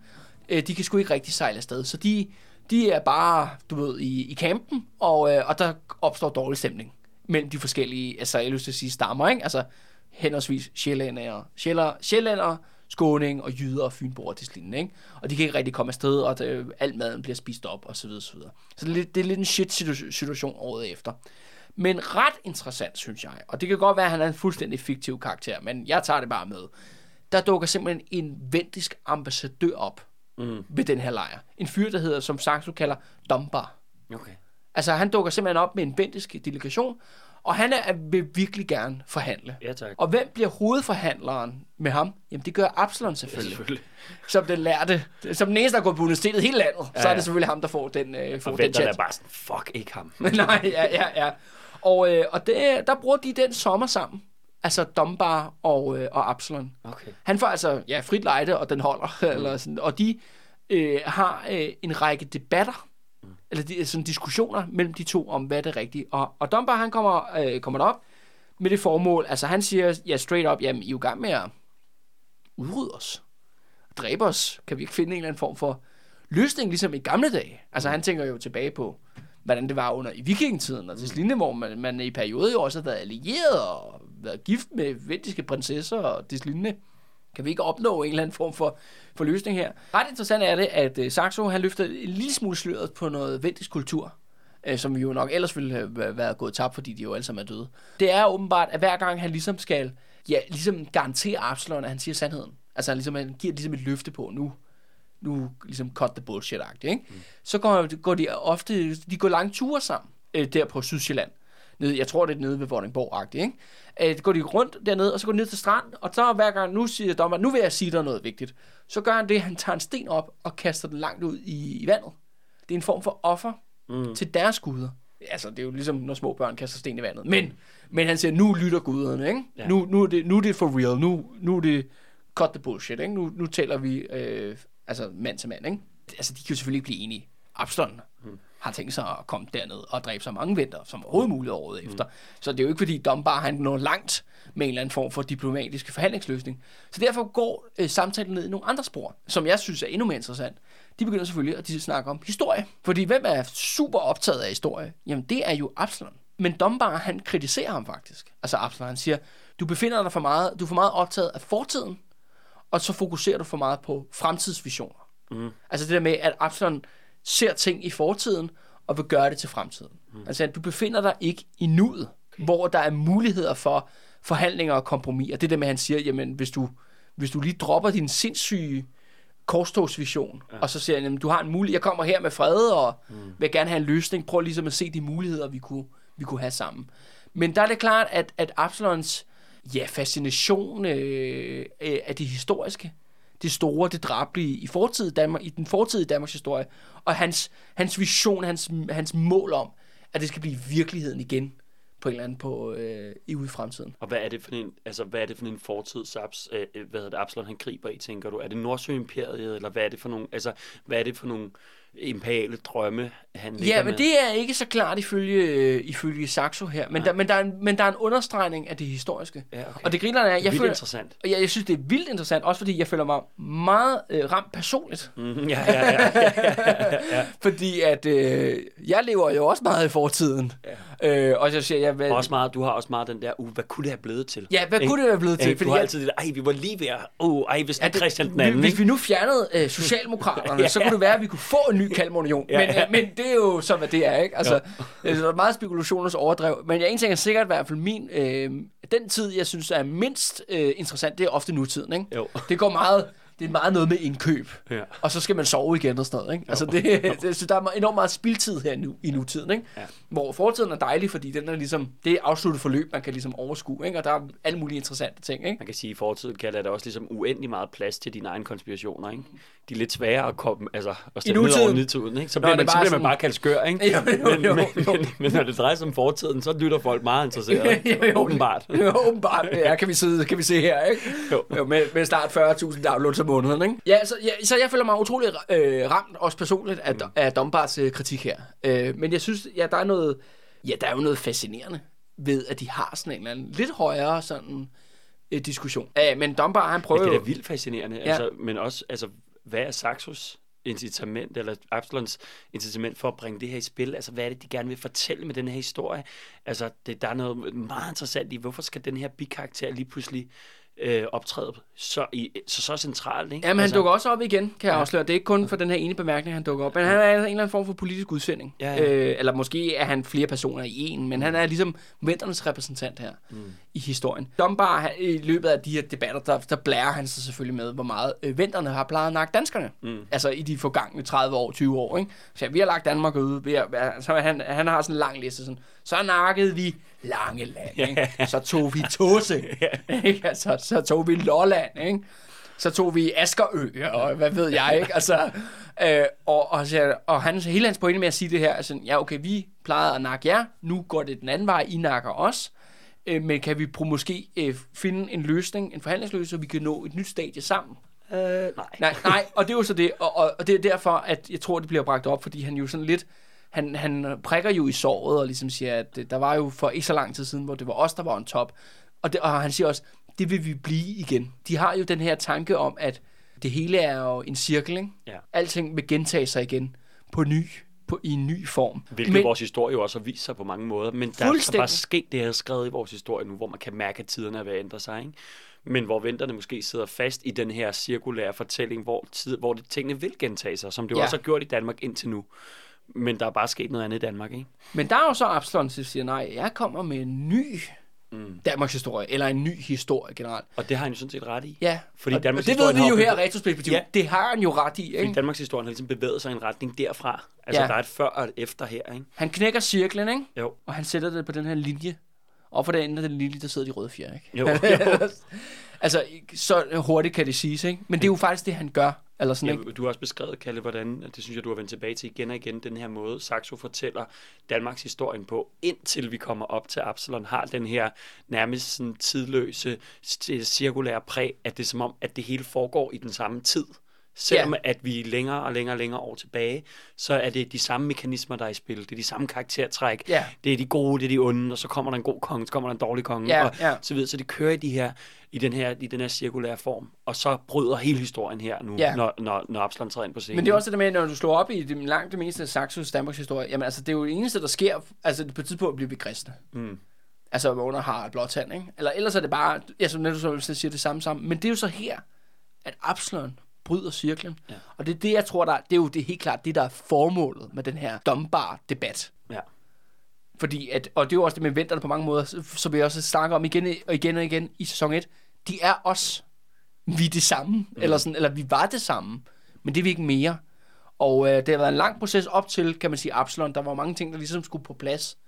Øh, de kan sgu ikke rigtig sejle afsted. Så de, de er bare, du ved, i, i campen, og, øh, og der opstår dårlig stemning mellem de forskellige, altså jeg lyst til at sige stammer, ikke? Altså henholdsvis sjællænder, sjæller, sjællænder, skåning og jyder og fynboer til lignende, ikke? Og de kan ikke rigtig komme afsted, og det, al maden bliver spist op, og så videre, så videre. Så det er lidt, det er lidt en shit situation året efter. Men ret interessant, synes jeg. Og det kan godt være, at han er en fuldstændig fiktiv karakter, men jeg tager det bare med. Der dukker simpelthen en vendisk ambassadør op mm. ved den her lejr. En fyr, der hedder, som Saxo kalder, Dumbar. Okay. Altså, han dukker simpelthen op med en vendisk delegation, og han er, vil virkelig gerne forhandle. Ja, tak. Og hvem bliver hovedforhandleren med ham? Jamen, det gør Absalon selvfølgelig. Ja, selvfølgelig. Som den lærte. Som den eneste, der går på universitetet hele landet. Ja, så er det selvfølgelig ham, der får den, øh, får Og den chat. er bare sådan, fuck ikke ham. Nej, ja, ja, ja. Og, øh, og det, der bruger de den sommer sammen. Altså Dumbar og, øh, og Absalon. Okay. Han får altså ja, frit lejde, og den holder. Mm. Eller sådan, og de øh, har øh, en række debatter eller de, sådan diskussioner mellem de to om, hvad det er rigtigt. Og, og Dunbar, han kommer, øh, kommer op med det formål. Altså han siger, ja, straight up, jamen I er jo i gang med at udrydde os. Dræbe os. Kan vi ikke finde en eller anden form for løsning, ligesom i gamle dage? Altså han tænker jo tilbage på, hvordan det var under i vikingetiden, og til lignende, hvor man, man i perioder jo også har været allieret og været gift med vendiske prinsesser og det lignende. Kan vi ikke opnå en eller anden form for, for løsning her? Ret interessant er det, at uh, Saxo han løfter en lille smule sløret på noget vendisk kultur, uh, som vi jo nok ellers ville have været gået tabt, fordi de jo alle sammen er døde. Det er åbenbart, at hver gang han ligesom skal ja, ligesom garantere Absalon, at han siger sandheden. Altså han, ligesom, han giver ligesom et løfte på, nu, nu ligesom cut the bullshit-agtigt, ikke? Mm. Så går, går de ofte, de går lange ture sammen, øh, der på Sydsjælland. Nede, jeg tror, det er nede ved Vordingborg-agtigt, ikke? Øh, går de rundt dernede, og så går de ned til stranden, og så hver gang, nu siger dommer, nu vil jeg sige dig noget vigtigt. Så gør han det, han tager en sten op og kaster den langt ud i, i vandet. Det er en form for offer mm. til deres guder. Altså, det er jo ligesom, når små børn kaster sten i vandet. Men, men han siger, nu lytter guderne, ikke? Ja. Nu, nu, er det, nu er det for real. Nu, nu er det cut the bullshit, ikke? Nu, nu taler vi øh, altså mand til mand, ikke? Altså, de kan jo selvfølgelig ikke blive enige. Absalon hmm. Har tænkt sig at komme derned og dræbe så mange vinter som overhovedet muligt året efter. Så det er jo ikke, fordi Dunbar han når langt med en eller anden form for diplomatisk forhandlingsløsning. Så derfor går øh, samtalen ned i nogle andre spor, som jeg synes er endnu mere interessant. De begynder selvfølgelig at de snakke om historie. Fordi hvem er super optaget af historie? Jamen, det er jo Absalon. Men Dunbar, han kritiserer ham faktisk. Altså Absalon, han siger, du befinder dig for meget, du er for meget optaget af fortiden, og så fokuserer du for meget på fremtidsvisioner. Mm. Altså det der med, at Absalon ser ting i fortiden, og vil gøre det til fremtiden. Mm. Altså at du befinder dig ikke i nuet, okay. hvor der er muligheder for forhandlinger og kompromiser. Det der med, at han siger, jamen hvis du, hvis du lige dropper din sindssyge korstogsvision, ja. og så siger han, jamen, du har en mulighed, jeg kommer her med fred, og mm. vil gerne have en løsning, prøv ligesom at se de muligheder, vi kunne, vi kunne have sammen. Men der er det klart, at, at Absalons ja, fascination øh, øh, af det historiske, det store, det drablige i, fortid Danmark, i den fortidige Danmarks historie, og hans, hans vision, hans, hans mål om, at det skal blive virkeligheden igen på en eller anden på øh, i ude i fremtiden. Og hvad er det for en, altså hvad er det for en fortid, Saps, øh, hvad hedder det, Absalon han griber i, tænker du? Er det Nordsøimperiet, eller hvad er det for nogle, altså hvad er det for nogle imperiale drømme, han Ja, men med? det er ikke så klart ifølge, øh, ifølge Saxo her, men der, men, der er en, men der er en understregning af det historiske. Ja, okay. Og det griner er, jeg føler, interessant. Og jeg, jeg synes, det er vildt interessant, også fordi jeg føler mig meget øh, ramt personligt. Mm, ja, ja, ja, ja, ja, ja. fordi at øh, jeg lever jo også meget i fortiden. Ja. Øh, og så siger jeg, hvad, også meget, du har også meget den der, uh, hvad kunne det have blevet til? Ja, hvad kunne det have blevet til? Fordi du har jeg, altid det, ej, vi var lige ved at, uh, ej, hvis Ja, det, Christian den anden, hvis ikke? vi nu fjernede øh, Socialdemokraterne, ja. så kunne det være, at vi kunne få en ny Kalmarunion. Ja, Men, ja. øh, men det er jo så, hvad det er, ikke? Altså, øh, så der er meget spekulationers overdrev. Men jeg en ting er sikkert i hvert fald min... Øh, den tid, jeg synes er mindst øh, interessant, det er ofte nutiden, ikke? Jo. Det går meget... Det er meget noget med indkøb. Ja. Og så skal man sove igen og sådan noget, ikke? Altså, det, det, så der er enormt meget spildtid her nu, i nutiden, ikke? Ja. Hvor fortiden er dejlig, fordi den er ligesom... Det er afsluttet forløb, man kan ligesom overskue, ikke? Og der er alle mulige interessante ting, ikke? Man kan sige, at i fortiden kan der også ligesom uendelig meget plads til dine egne konspirationer, ikke? De er lidt svære at komme, altså, at stille ned over nutiden, ikke? Så Nå, bliver, er man, så bliver sådan- man bare kaldt skør, ikke? Jo, jo, men, jo, men, jo. Men, men, når det drejer sig om fortiden, så lytter folk meget interesseret. Jo, jo. Åbenbart. Jo, åbenbart. Ja, kan vi, sidde, kan vi se her, ikke? Jo. jo med, med snart 40.000 downloads om måneden, ikke? Ja, så, ja, så jeg føler mig utrolig øh, ramt, også personligt, af, mm. af Dombars øh, kritik her. Øh, men jeg synes, ja, der er noget, ja, der er jo noget fascinerende ved, at de har sådan en eller anden lidt højere sådan øh, diskussion. Øh, men Dombar, han prøver Ja, det er da vildt fascinerende. Ja. Altså, men også, altså, hvad er Saxos incitament, eller Absalons incitament for at bringe det her i spil? Altså, hvad er det, de gerne vil fortælle med den her historie? Altså, det, der er noget meget interessant i, hvorfor skal den her bikarakter lige pludselig øh, optræde så, i, så, så centralt. Ikke? Jamen, han dukker også op igen, kan jeg ja. afsløre. Det er ikke kun for den her ene bemærkning, han dukker op. Men han er en eller anden form for politisk udsending. Ja, ja. Øh, eller måske er han flere personer i en, men han er ligesom venternes repræsentant her mm. i historien. Dunbar, i løbet af de her debatter, der, der blærer han sig selvfølgelig med, hvor meget øh, venterne har plejet at nakke danskerne. Mm. Altså i de forgangne 30 år, 20 år. Ikke? Så vi har lagt Danmark ud. Vi har, så han, han har sådan en lang liste. Sådan, så nakkede vi Langeland, ikke? så tog vi Tose, ikke? Altså, så tog vi Lolland, ikke? så tog vi Askerø, og hvad ved jeg, ikke? Altså, øh, og, og, og han, hele hans pointe med at sige det her, altså, ja, okay, vi plejede at nakke jer, nu går det den anden vej, I nakker os, øh, men kan vi på måske øh, finde en løsning, en forhandlingsløsning, så vi kan nå et nyt stadie sammen? Øh, nej. nej. Nej, og det er jo så det, og, og, og det er derfor, at jeg tror, det bliver bragt op, fordi han jo sådan lidt, han, han prikker jo i såret og ligesom siger, at der var jo for ikke så lang tid siden, hvor det var os, der var en top. Og, det, og han siger også, det vil vi blive igen. De har jo den her tanke om, at det hele er jo en cirkel, ikke? Ja. Alting vil gentage sig igen på ny, på, i en ny form. Hvilket men, vores historie jo også har vist sig på mange måder. Men der er bare sket det her skrevet i vores historie nu, hvor man kan mærke, at tiderne er ved at ændre sig. Ikke? Men hvor venterne måske sidder fast i den her cirkulære fortælling, hvor, tid, hvor det, tingene vil gentage sig, som det jo ja. også har gjort i Danmark indtil nu. Men der er bare sket noget andet i Danmark, ikke? Men der er jo så Absalon, der siger, nej, jeg kommer med en ny mm. Danmarks historie, eller en ny historie generelt. Og det har han jo sådan set ret i. Ja, fordi og, Danmarks og det ved vi jo her retrospektivt. Ja. Det har han jo ret i. Ikke? Fordi Danmarks historie har ligesom bevæget sig i en retning derfra. Altså, ja. der er et før og et efter her. Ikke? Han knækker cirklen, ikke? Jo. Og han sætter det på den her linje. Og for det andet den linje, der sidder de røde fjer, ikke? Jo, jo. altså, så hurtigt kan det siges, ikke? Men det er jo faktisk det, han gør. Eller sådan, ja, ikke? Du har også beskrevet, Kalle, hvordan, det synes jeg, du har vendt tilbage til igen og igen, den her måde, Saxo fortæller Danmarks historien på, indtil vi kommer op til Absalon, har den her nærmest sådan tidløse, cirkulære præg, at det er som om, at det hele foregår i den samme tid. Selvom ja. at vi er længere og længere og længere år tilbage, så er det de samme mekanismer, der er i spil. Det er de samme karaktertræk. Ja. Det er de gode, det er de onde, og så kommer der en god konge, så kommer der en dårlig konge, ja, og ja. så videre. Så det kører i, de her, i, den her, i den her cirkulære form. Og så bryder hele historien her nu, ja. når, når, når Absalon træder ind på scenen. Men det er også det med, når du slår op i det, langt det meste af Saxos Danmarks historie, jamen altså, det er jo det eneste, der sker, altså på et tidspunkt bliver vi kristne. Mm. Altså under har blåtand, ikke? Eller ellers er det bare, ja, som du så siger det samme sammen. Men det er jo så her, at Absalon bryder cirklen. Ja. Og det er det, jeg tror, der, det er jo det helt klart det, der er formålet med den her dombar debat. Ja. Fordi, at, og det er jo også det med venterne på mange måder, som vi også snakker om igen og igen og igen i sæson 1. De er os. Vi er det samme, mm. eller, sådan, eller vi var det samme, men det er vi ikke mere. Og øh, det har været en lang proces op til, kan man sige, Absalon. Der var mange ting, der ligesom skulle på plads,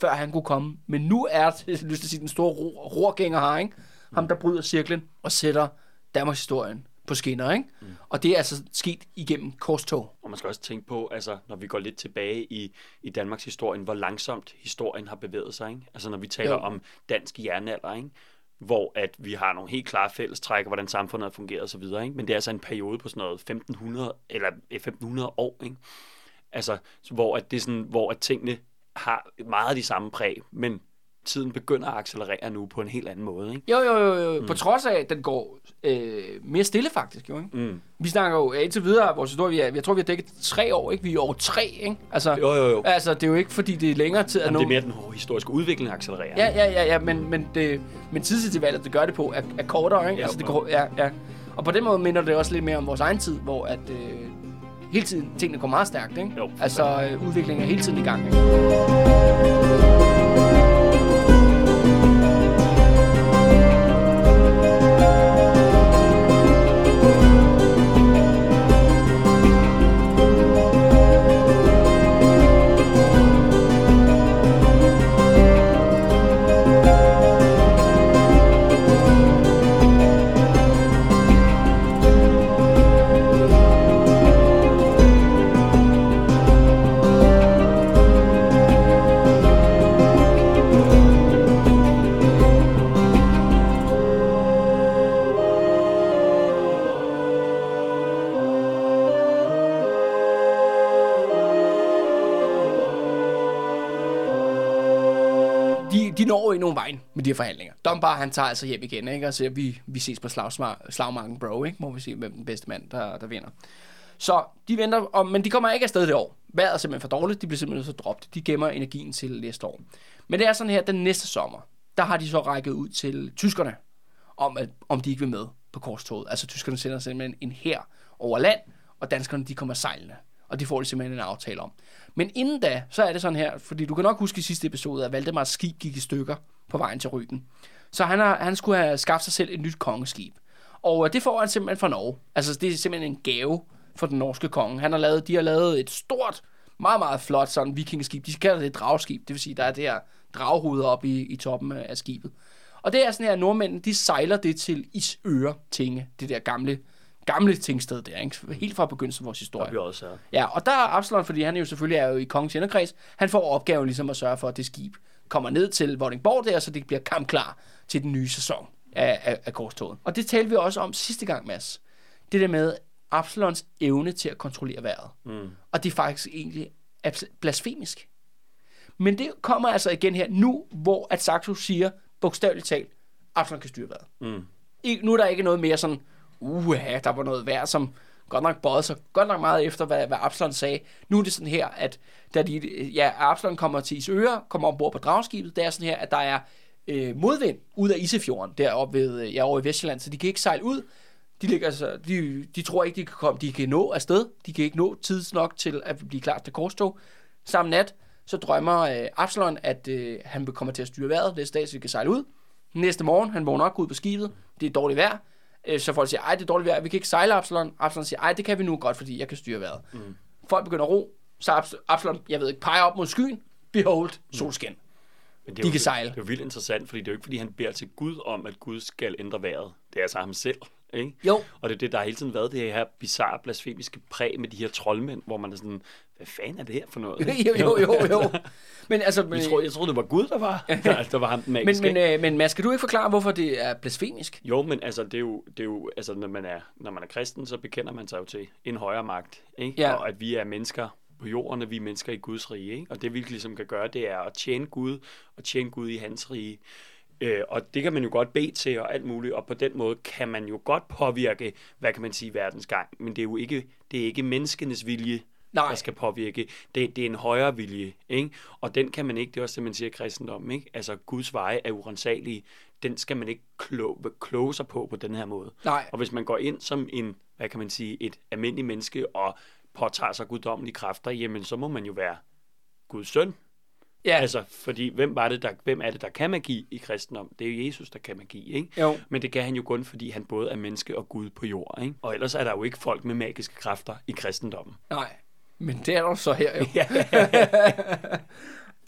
før han kunne komme. Men nu er det, lyst til at sige, den store rorgænger her, ikke? Ham, der bryder cirklen og sætter Danmarks historien på skinner, ikke? Mm. Og det er altså sket igennem korstog. Og man skal også tænke på, altså, når vi går lidt tilbage i, i Danmarks historien, hvor langsomt historien har bevæget sig, ikke? Altså, når vi taler jo. om dansk jernalder, ikke? hvor at vi har nogle helt klare fællestræk, hvordan samfundet har fungeret osv., ikke? men det er altså en periode på sådan noget 1500, eller 1500 år, ikke? Altså, hvor, at det er sådan, hvor at tingene har meget de samme præg, men tiden begynder at accelerere nu på en helt anden måde. Ikke? Jo, jo, jo. jo. Mm. På trods af, at den går øh, mere stille faktisk. Jo, ikke? Mm. Vi snakker jo indtil videre, vores historie, vi er, jeg tror, vi har dækket tre år. Ikke? Vi er over tre. Ikke? Altså, jo, jo, jo. Altså, det er jo ikke, fordi det er længere tid. Jamen, nogen... Det er mere den historiske udvikling, accelererer. Ja, ja, ja, ja men, men, det, men tidsintervalget, det gør det på, er, er kortere. Ikke? Ja, altså, det går, ja, ja. Og på den måde minder det også lidt mere om vores egen tid, hvor at, øh, hele tiden tingene går meget stærkt. Ikke? Jo, altså, øh, udviklingen er hele tiden i gang. Ikke de her forhandlinger. Dombar, han tager altså hjem igen, ikke? og siger, vi, vi ses på slagmarken, bro, ikke? må vi se, hvem den bedste mand, der, der vinder. Så de venter, om, men de kommer ikke afsted det år. Vejret er simpelthen for dårligt, de bliver simpelthen så droppet. De gemmer energien til næste år. Men det er sådan her, den næste sommer, der har de så rækket ud til tyskerne om, at, om de ikke vil med på korstoget. Altså tyskerne sender simpelthen en her over land, og danskerne de kommer sejlende. Og det får de simpelthen en aftale om. Men inden da, så er det sådan her, fordi du kan nok huske i sidste episode, at Valdemars skib gik i stykker på vejen til Ryggen. Så han, har, han skulle have skaffet sig selv et nyt kongeskib. Og øh, det får han simpelthen fra Norge. Altså det er simpelthen en gave for den norske konge. Han har lavet, de har lavet et stort, meget, meget flot sådan vikingeskib. De kalder det et dragskib. Det vil sige, der er det her draghoved oppe i, i toppen af skibet. Og det er sådan her, at nordmændene, de sejler det til Isøre Tinge, det der gamle, gamle tingsted der, ikke? helt fra begyndelsen af vores historie. vi også er. Ja, og der er Absalon, fordi han jo selvfølgelig er jo i kongens inderkreds, han får opgaven ligesom at sørge for, at det skib kommer ned til Vordingborg der, så det bliver kampklar til den nye sæson af, af, af korstoget. Og det talte vi også om sidste gang, Mads. Det der med Absalons evne til at kontrollere vejret. Mm. Og det er faktisk egentlig blasfemisk. Men det kommer altså igen her nu, hvor at Saxo siger, bogstaveligt talt, Absalon kan styre vejret. Mm. I, nu er der ikke noget mere sådan, uha, der var noget vejr, som godt nok bøjede sig godt nok meget efter, hvad, hvad Absalon sagde. Nu er det sådan her, at da de, ja, Absalon kommer til Isøre, kommer ombord på dragskibet, det er sådan her, at der er øh, modvind ud af Isefjorden, deroppe ved, øh, ja, over i Vestjylland, så de kan ikke sejle ud. De, ligger, altså, de, de tror ikke, de kan, komme, de kan nå afsted. De kan ikke nå tids nok til at blive klar til korstog. Samme nat, så drømmer øh, Absalon, at øh, han kommer til at styre vejret næste dag, så vi kan sejle ud. Næste morgen, han vågner op ud på skibet. Det er dårligt vejr. Øh, så folk siger, ej, det er dårligt vejr, vi kan ikke sejle Absalon. Absalon siger, ej, det kan vi nu godt, fordi jeg kan styre vejret. Mm. Folk begynder at ro. Så Abs- Absalon, jeg ved ikke, peger op mod skyen. Behold, solskin. Men det De er jo, kan sejle. Det er jo vildt interessant, fordi det er jo ikke, fordi han beder til Gud om, at Gud skal ændre vejret. Det er altså ham selv. Ikke? Jo. Og det er det, der har hele tiden været det her bizarre, blasfemiske præg med de her troldmænd, hvor man er sådan, hvad fanden er det her for noget? jo, jo, jo, jo. Men altså, Jeg troede, jeg troede, det var Gud, der var, der, der var ham den men, magiske. men, øh, men Mads, kan du ikke forklare, hvorfor det er blasfemisk? Jo, men altså, det er jo, det er jo altså, når man er, når man er kristen, så bekender man sig jo til en højere magt, ikke? Ja. Og at vi er mennesker på jorden, og vi er mennesker i Guds rige, ikke? Og det vi ligesom kan gøre, det er at tjene Gud, og tjene Gud i hans rige. Øh, og det kan man jo godt bede til, og alt muligt, og på den måde kan man jo godt påvirke, hvad kan man sige, verdens gang. Men det er jo ikke, det er ikke menneskenes vilje, Nej. der skal påvirke. Det, det er en højere vilje, ikke? Og den kan man ikke, det er også det, man siger i kristendom, ikke? Altså, Guds veje er urensagelige. Den skal man ikke kloge, kloge sig på på den her måde. Nej. Og hvis man går ind som en, hvad kan man sige, et almindeligt menneske og påtager sig guddommelige kræfter, jamen så må man jo være Guds søn. Ja, Altså, fordi hvem, var det, der, hvem er det, der kan magi i kristendom? Det er jo Jesus, der kan magi, ikke? Jo. Men det kan han jo kun, fordi han både er menneske og Gud på jord, ikke? Og ellers er der jo ikke folk med magiske kræfter i kristendommen. nej. Men det er der så her jo. Ja,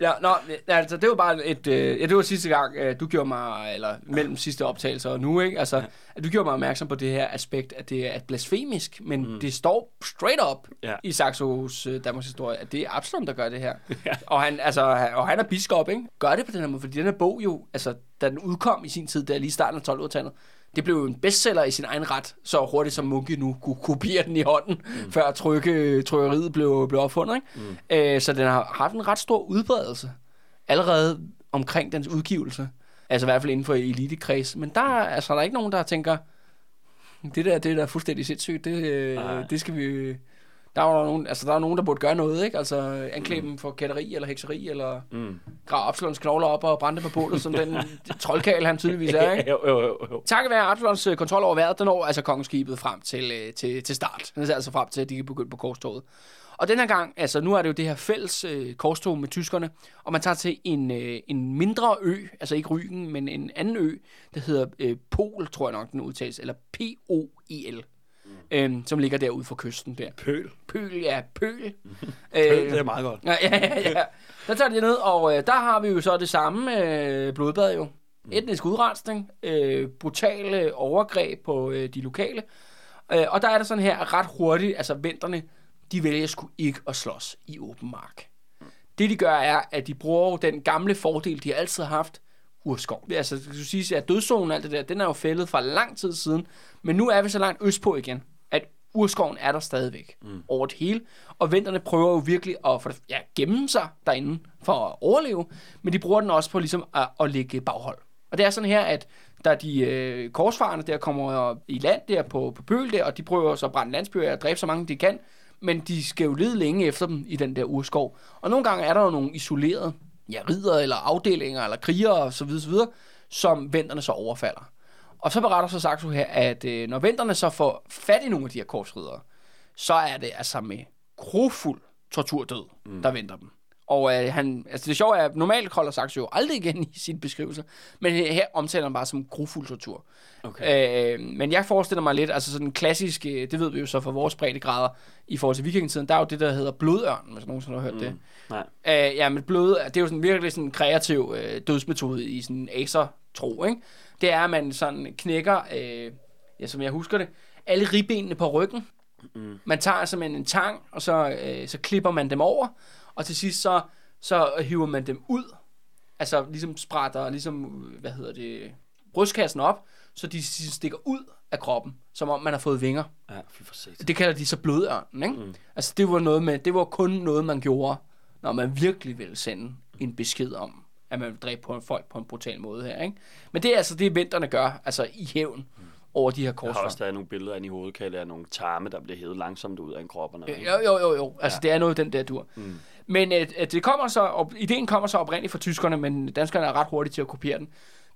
Ja, nå, altså det var bare et, øh, ja, det var sidste gang, øh, du gjorde mig, eller mellem sidste optagelser og nu, ikke? Altså, ja. at du gjorde mig opmærksom på det her aspekt, at det er blasfemisk, men mm. det står straight up Ja. i Saxos øh, Danmarks historie, at det er Absalom, der gør det her. Ja. Og, han, altså, og han er biskop, ikke? Gør det på den her måde, fordi den her bog jo, altså, da den udkom i sin tid, der lige i starten af 1200-tallet, det blev en bestseller i sin egen ret, så hurtigt som Munke nu kunne kopiere den i hånden, mm. før trykke, trykkeriet blev, blev opfundet. Ikke? Mm. Øh, så den har haft en ret stor udbredelse allerede omkring dens udgivelse. Altså i hvert fald inden for elitekreds. Men der, er- altså, der er ikke nogen, der tænker, det der, det der er fuldstændig sindssygt, det, øh, det skal vi... Der er jo nogen, altså, der er nogen, der burde gøre noget, ikke? Altså anklage dem for kætteri eller hekseri, eller Mm. grave Absalons knogler op og brænde på bålet, som den troldkal, han tydeligvis er, ikke? jo, jo, jo, jo. Takket være Absalons øh, kontrol over vejret, den når altså kongeskibet frem til, øh, til, til start. Er altså frem til, at de kan begynde på korstoget. Og den her gang, altså nu er det jo det her fælles øh, korstog med tyskerne, og man tager til en, øh, en mindre ø, altså ikke Rügen, men en anden ø, der hedder øh, Pol, tror jeg nok den udtales, eller P-O-I-L, mm. øh, som ligger derude for kysten der. Pøl. Pøl, ja, Pøl. Pøl, det er meget godt. Ja, ja, ja. Der tager de ned, og øh, der har vi jo så det samme øh, blodbad jo. Etnisk udrensning, øh, brutale overgreb på øh, de lokale. Øh, og der er der sådan her ret hurtigt, altså venterne, de vælger sgu ikke at slås i åben mark. Det de gør er, at de bruger den gamle fordel, de har altid har haft, urskov. Altså, det skal sige, at dødszonen og alt det der, den er jo fældet fra lang tid siden, men nu er vi så langt østpå igen, urskoven er der stadigvæk mm. over det hele, og venterne prøver jo virkelig at for, ja, gemme sig derinde for at overleve, men de bruger den også på ligesom at, at lægge baghold. Og det er sådan her, at der de øh, korsfarerne der kommer i land der på, på Pøl der, og de prøver så at brænde landsbyer og dræbe så mange de kan, men de skal jo lede længe efter dem i den der urskov. Og nogle gange er der jo nogle isolerede ja, ridder eller afdelinger eller krigere så videre, som venterne så overfalder. Og så beretter så Saxo her, at øh, når venterne så får fat i nogle af de her korsridere, så er det altså med grofuld torturdød, mm. der venter dem. Og øh, han, altså det sjove er, at normalt holder Saxo jo aldrig igen i sin beskrivelse, men her omtaler han bare som grofuld tortur. Okay. Øh, men jeg forestiller mig lidt, altså sådan en klassisk, øh, det ved vi jo så fra vores breddegrader i forhold til vikingetiden, der er jo det, der hedder blodørn, hvis nogen har hørt mm. det. Nej. Øh, ja, men blod, det er jo sådan virkelig sådan en kreativ øh, dødsmetode i sådan en acer-tro, ikke? Det er, at man sådan knækker, øh, ja, som jeg husker det, alle ribbenene på ryggen. Mm. Man tager simpelthen en tang, og så, øh, så klipper man dem over, og til sidst så, så hiver man dem ud. Altså ligesom sprætter, ligesom, hvad hedder det, brystkassen op, så de stikker ud af kroppen, som om man har fået vinger. Ja, for sigt. Det kalder de så blodørnen, ikke? Mm. Altså det var, noget med, det var kun noget, man gjorde, når man virkelig ville sende en besked om, at man vil dræbe på folk på en brutal måde her, ikke? Men det er altså det, venterne gør, altså i hævn over de her korsfang. Jeg har også stadig nogle billeder af i hovedet, kan af nogle tarme, der bliver hævet langsomt ud af en krop. Og noget. Jo, jo, jo, jo. Altså ja. det er noget den der dur. Mm. Men at, at det kommer så, og ideen kommer så oprindeligt fra tyskerne, men danskerne er ret hurtige til at kopiere den.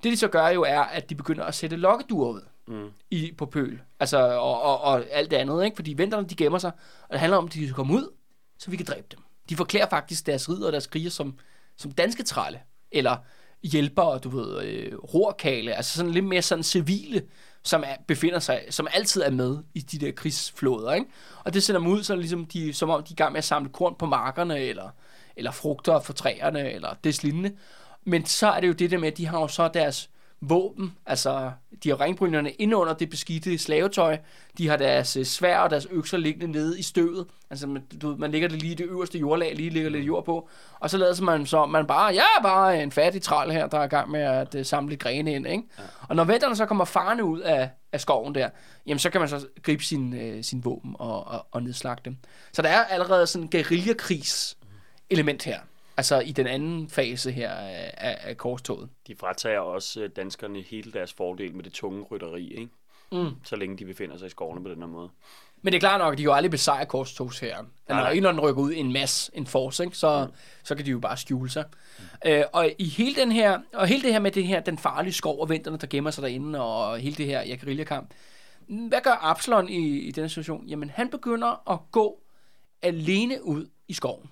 Det de så gør jo er, at de begynder at sætte lokkeduer ud mm. i, på pøl. Altså, og, og, og alt det andet, ikke? Fordi venterne, de gemmer sig, og det handler om, at de skal komme ud, så vi kan dræbe dem. De forklæder faktisk deres ridder og deres kriger som, som danske trælle, eller hjælpere, du ved, øh, rorkale, altså sådan lidt mere sådan civile, som er, befinder sig, som altid er med i de der krigsflåder, ikke? Og det sender dem ud, så ligesom de, som om de er i gang med at samle korn på markerne, eller, eller frugter for træerne, eller det lignende. Men så er det jo det der med, at de har jo så deres våben, altså de har ringbrynerne inde under det beskidte slavetøj, de har deres øh, svær og deres økser liggende nede i støvet, altså man, du, man ligger det lige i det øverste jordlag, lige ligger lidt jord på, og så lader man så, man bare, ja, bare en fattig træl her, der er i gang med at uh, samle grene ind, ikke? Ja. Og når venterne så kommer farne ud af, af skoven der, jamen så kan man så gribe sin, uh, sin våben og, og, og nedslagte dem. Så der er allerede sådan en guerillakrigs element her. Altså i den anden fase her af, af, korstoget. De fratager også øh, danskerne hele deres fordel med det tunge rytteri, ikke? Mm. Så længe de befinder sig i skovene på den her måde. Men det er klart nok, at de jo aldrig besejrer korstogsherren. Når en eller rykker ud en masse, en force, ikke, så, mm. så kan de jo bare skjule sig. Mm. Øh, og i hele den her, og hele det her med det her, den farlige skov og vinterne, der gemmer sig derinde, og hele det her guerillakamp. Hvad gør Absalon i, i den situation? Jamen, han begynder at gå alene ud i skoven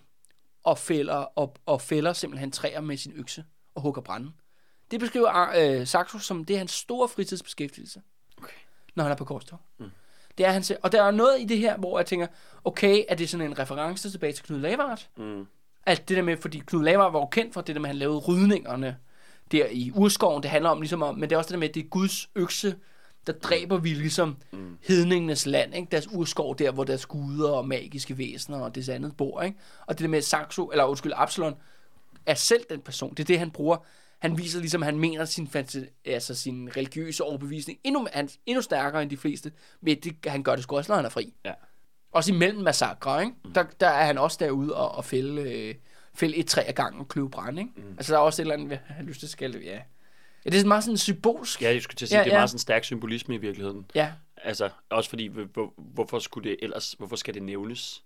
og fælder, og, og fælder simpelthen træer med sin økse og hugger brænde. Det beskriver øh, Saxo som, det er hans store fritidsbeskæftigelse, okay. når han er på korstog. Mm. Det er hans, og der er noget i det her, hvor jeg tænker, okay, er det sådan en reference tilbage til Knud Lavard? Mm. Alt det der med, fordi Knud Lavard var jo kendt for det der med, at han lavede rydningerne der i urskoven. Det handler om ligesom om, men det er også det der med, at det er Guds økse, der dræber vi ligesom mm. hedningenes land, ikke? deres urskov der, hvor deres guder og magiske væsener og det andet bor. Ikke? Og det der med Saxo, eller undskyld, Absalon, er selv den person. Det er det, han bruger. Han viser ligesom, at han mener sin, altså sin religiøse overbevisning endnu, han, endnu stærkere end de fleste, men det, han gør det sgu også, når han er fri. Ja. Også imellem massakre, ikke? Mm. Der, der er han også derude og, og fælde, øh, fælde et træ ad gangen og kløve brand, ikke? Mm. Altså der er også et eller andet, har lyst til at skælde, ja, Ja, det er meget sådan symbolsk. Ja, jeg skulle til at sige, ja, det er ja. meget sådan stærk symbolisme i virkeligheden. Ja. Altså, også fordi, hvor, hvorfor skulle det ellers, hvorfor skal det nævnes?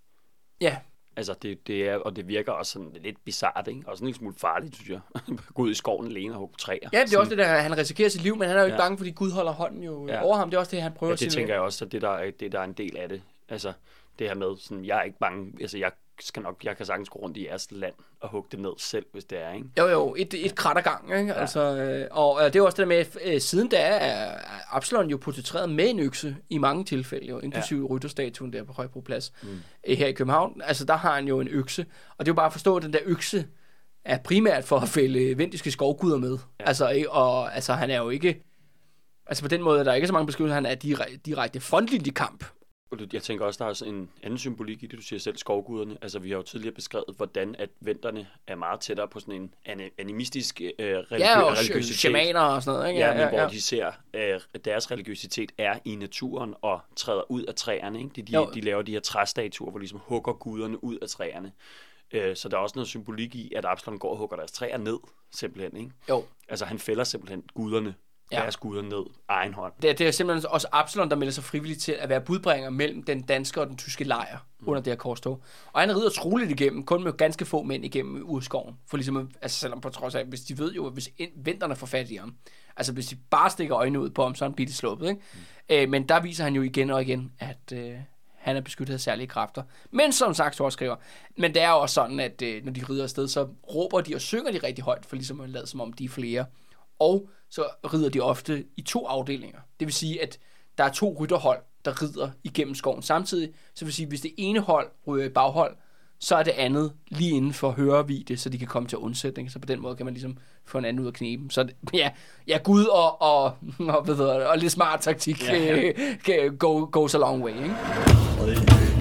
Ja. Altså, det, det er, og det virker også sådan lidt bizart, ikke? Og sådan en lille smule farligt, synes jeg. Gå ud i skoven alene og hugge træer. Ja, det er sådan. også det der, han risikerer sit liv, men han er jo ikke ja. bange, fordi Gud holder hånden jo ja. over ham. Det er også det, han prøver ja, det tænker jeg også, at det der, er, det der er en del af det. Altså, det her med, sådan, jeg er ikke bange, altså jeg skal nok, jeg kan sagtens gå rundt i jeres land og hugge det ned selv, hvis det er, ikke? Jo, jo, et, et krat ad gang, ikke? Ja. Altså, øh, og øh, det er også det med, at øh, siden da er Absalon jo portrætteret med en økse i mange tilfælde, jo, inklusive ja. rytterstatuen der på Højbroplads mm. øh, her i København. Altså, der har han jo en økse, og det er jo bare at forstå, at den der økse er primært for at fælde vendiske skovguder med. Ja. Altså, ikke? og altså, han er jo ikke... Altså på den måde, der er ikke så mange beskrivelser, han er direkte, direkte frontlinjekamp jeg tænker også, der er en anden symbolik i det, du siger selv, skovguderne. Altså, vi har jo tidligere beskrevet, hvordan at venterne er meget tættere på sådan en animistisk øh, religiø- ja, og religiøsitet. shamaner og sådan noget, ikke? Ja, ja, men ja, ja. hvor de ser, øh, deres religiøsitet er i naturen og træder ud af træerne, ikke? De, de, de laver de her træstatuer, hvor de ligesom hugger guderne ud af træerne. Øh, så der er også noget symbolik i, at Absalon går og hugger deres træer ned, simpelthen, ikke? Jo. Altså, han fælder simpelthen guderne ja. deres guder ned egen hånd. Det, det er simpelthen også Absalon, der melder sig frivilligt til at være budbringer mellem den danske og den tyske lejr mm. under det her korstog. Og han rider troligt igennem, kun med ganske få mænd igennem urskoven. For ligesom, altså selvom på trods af, hvis de ved jo, at hvis vinterne får fat i ham, altså hvis de bare stikker øjnene ud på ham, så er han bitte sluppet, ikke? Mm. Øh, men der viser han jo igen og igen, at øh, han er beskyttet af særlige kræfter. Men som sagt, så skriver, men det er jo også sådan, at øh, når de rider afsted, så råber de og synger de rigtig højt, for ligesom at lade som om de er flere. Og så rider de ofte i to afdelinger. Det vil sige, at der er to rytterhold, der rider igennem skoven samtidig. Så det vil sige, at hvis det ene hold ryger i baghold, så er det andet lige inden for hørevide, så de kan komme til undsætning. Så på den måde kan man ligesom få en anden ud af knepen. Så ja, ja Gud og, og, og, ved du, og lidt smart taktik ja, ja. go, goes a long way. Ikke?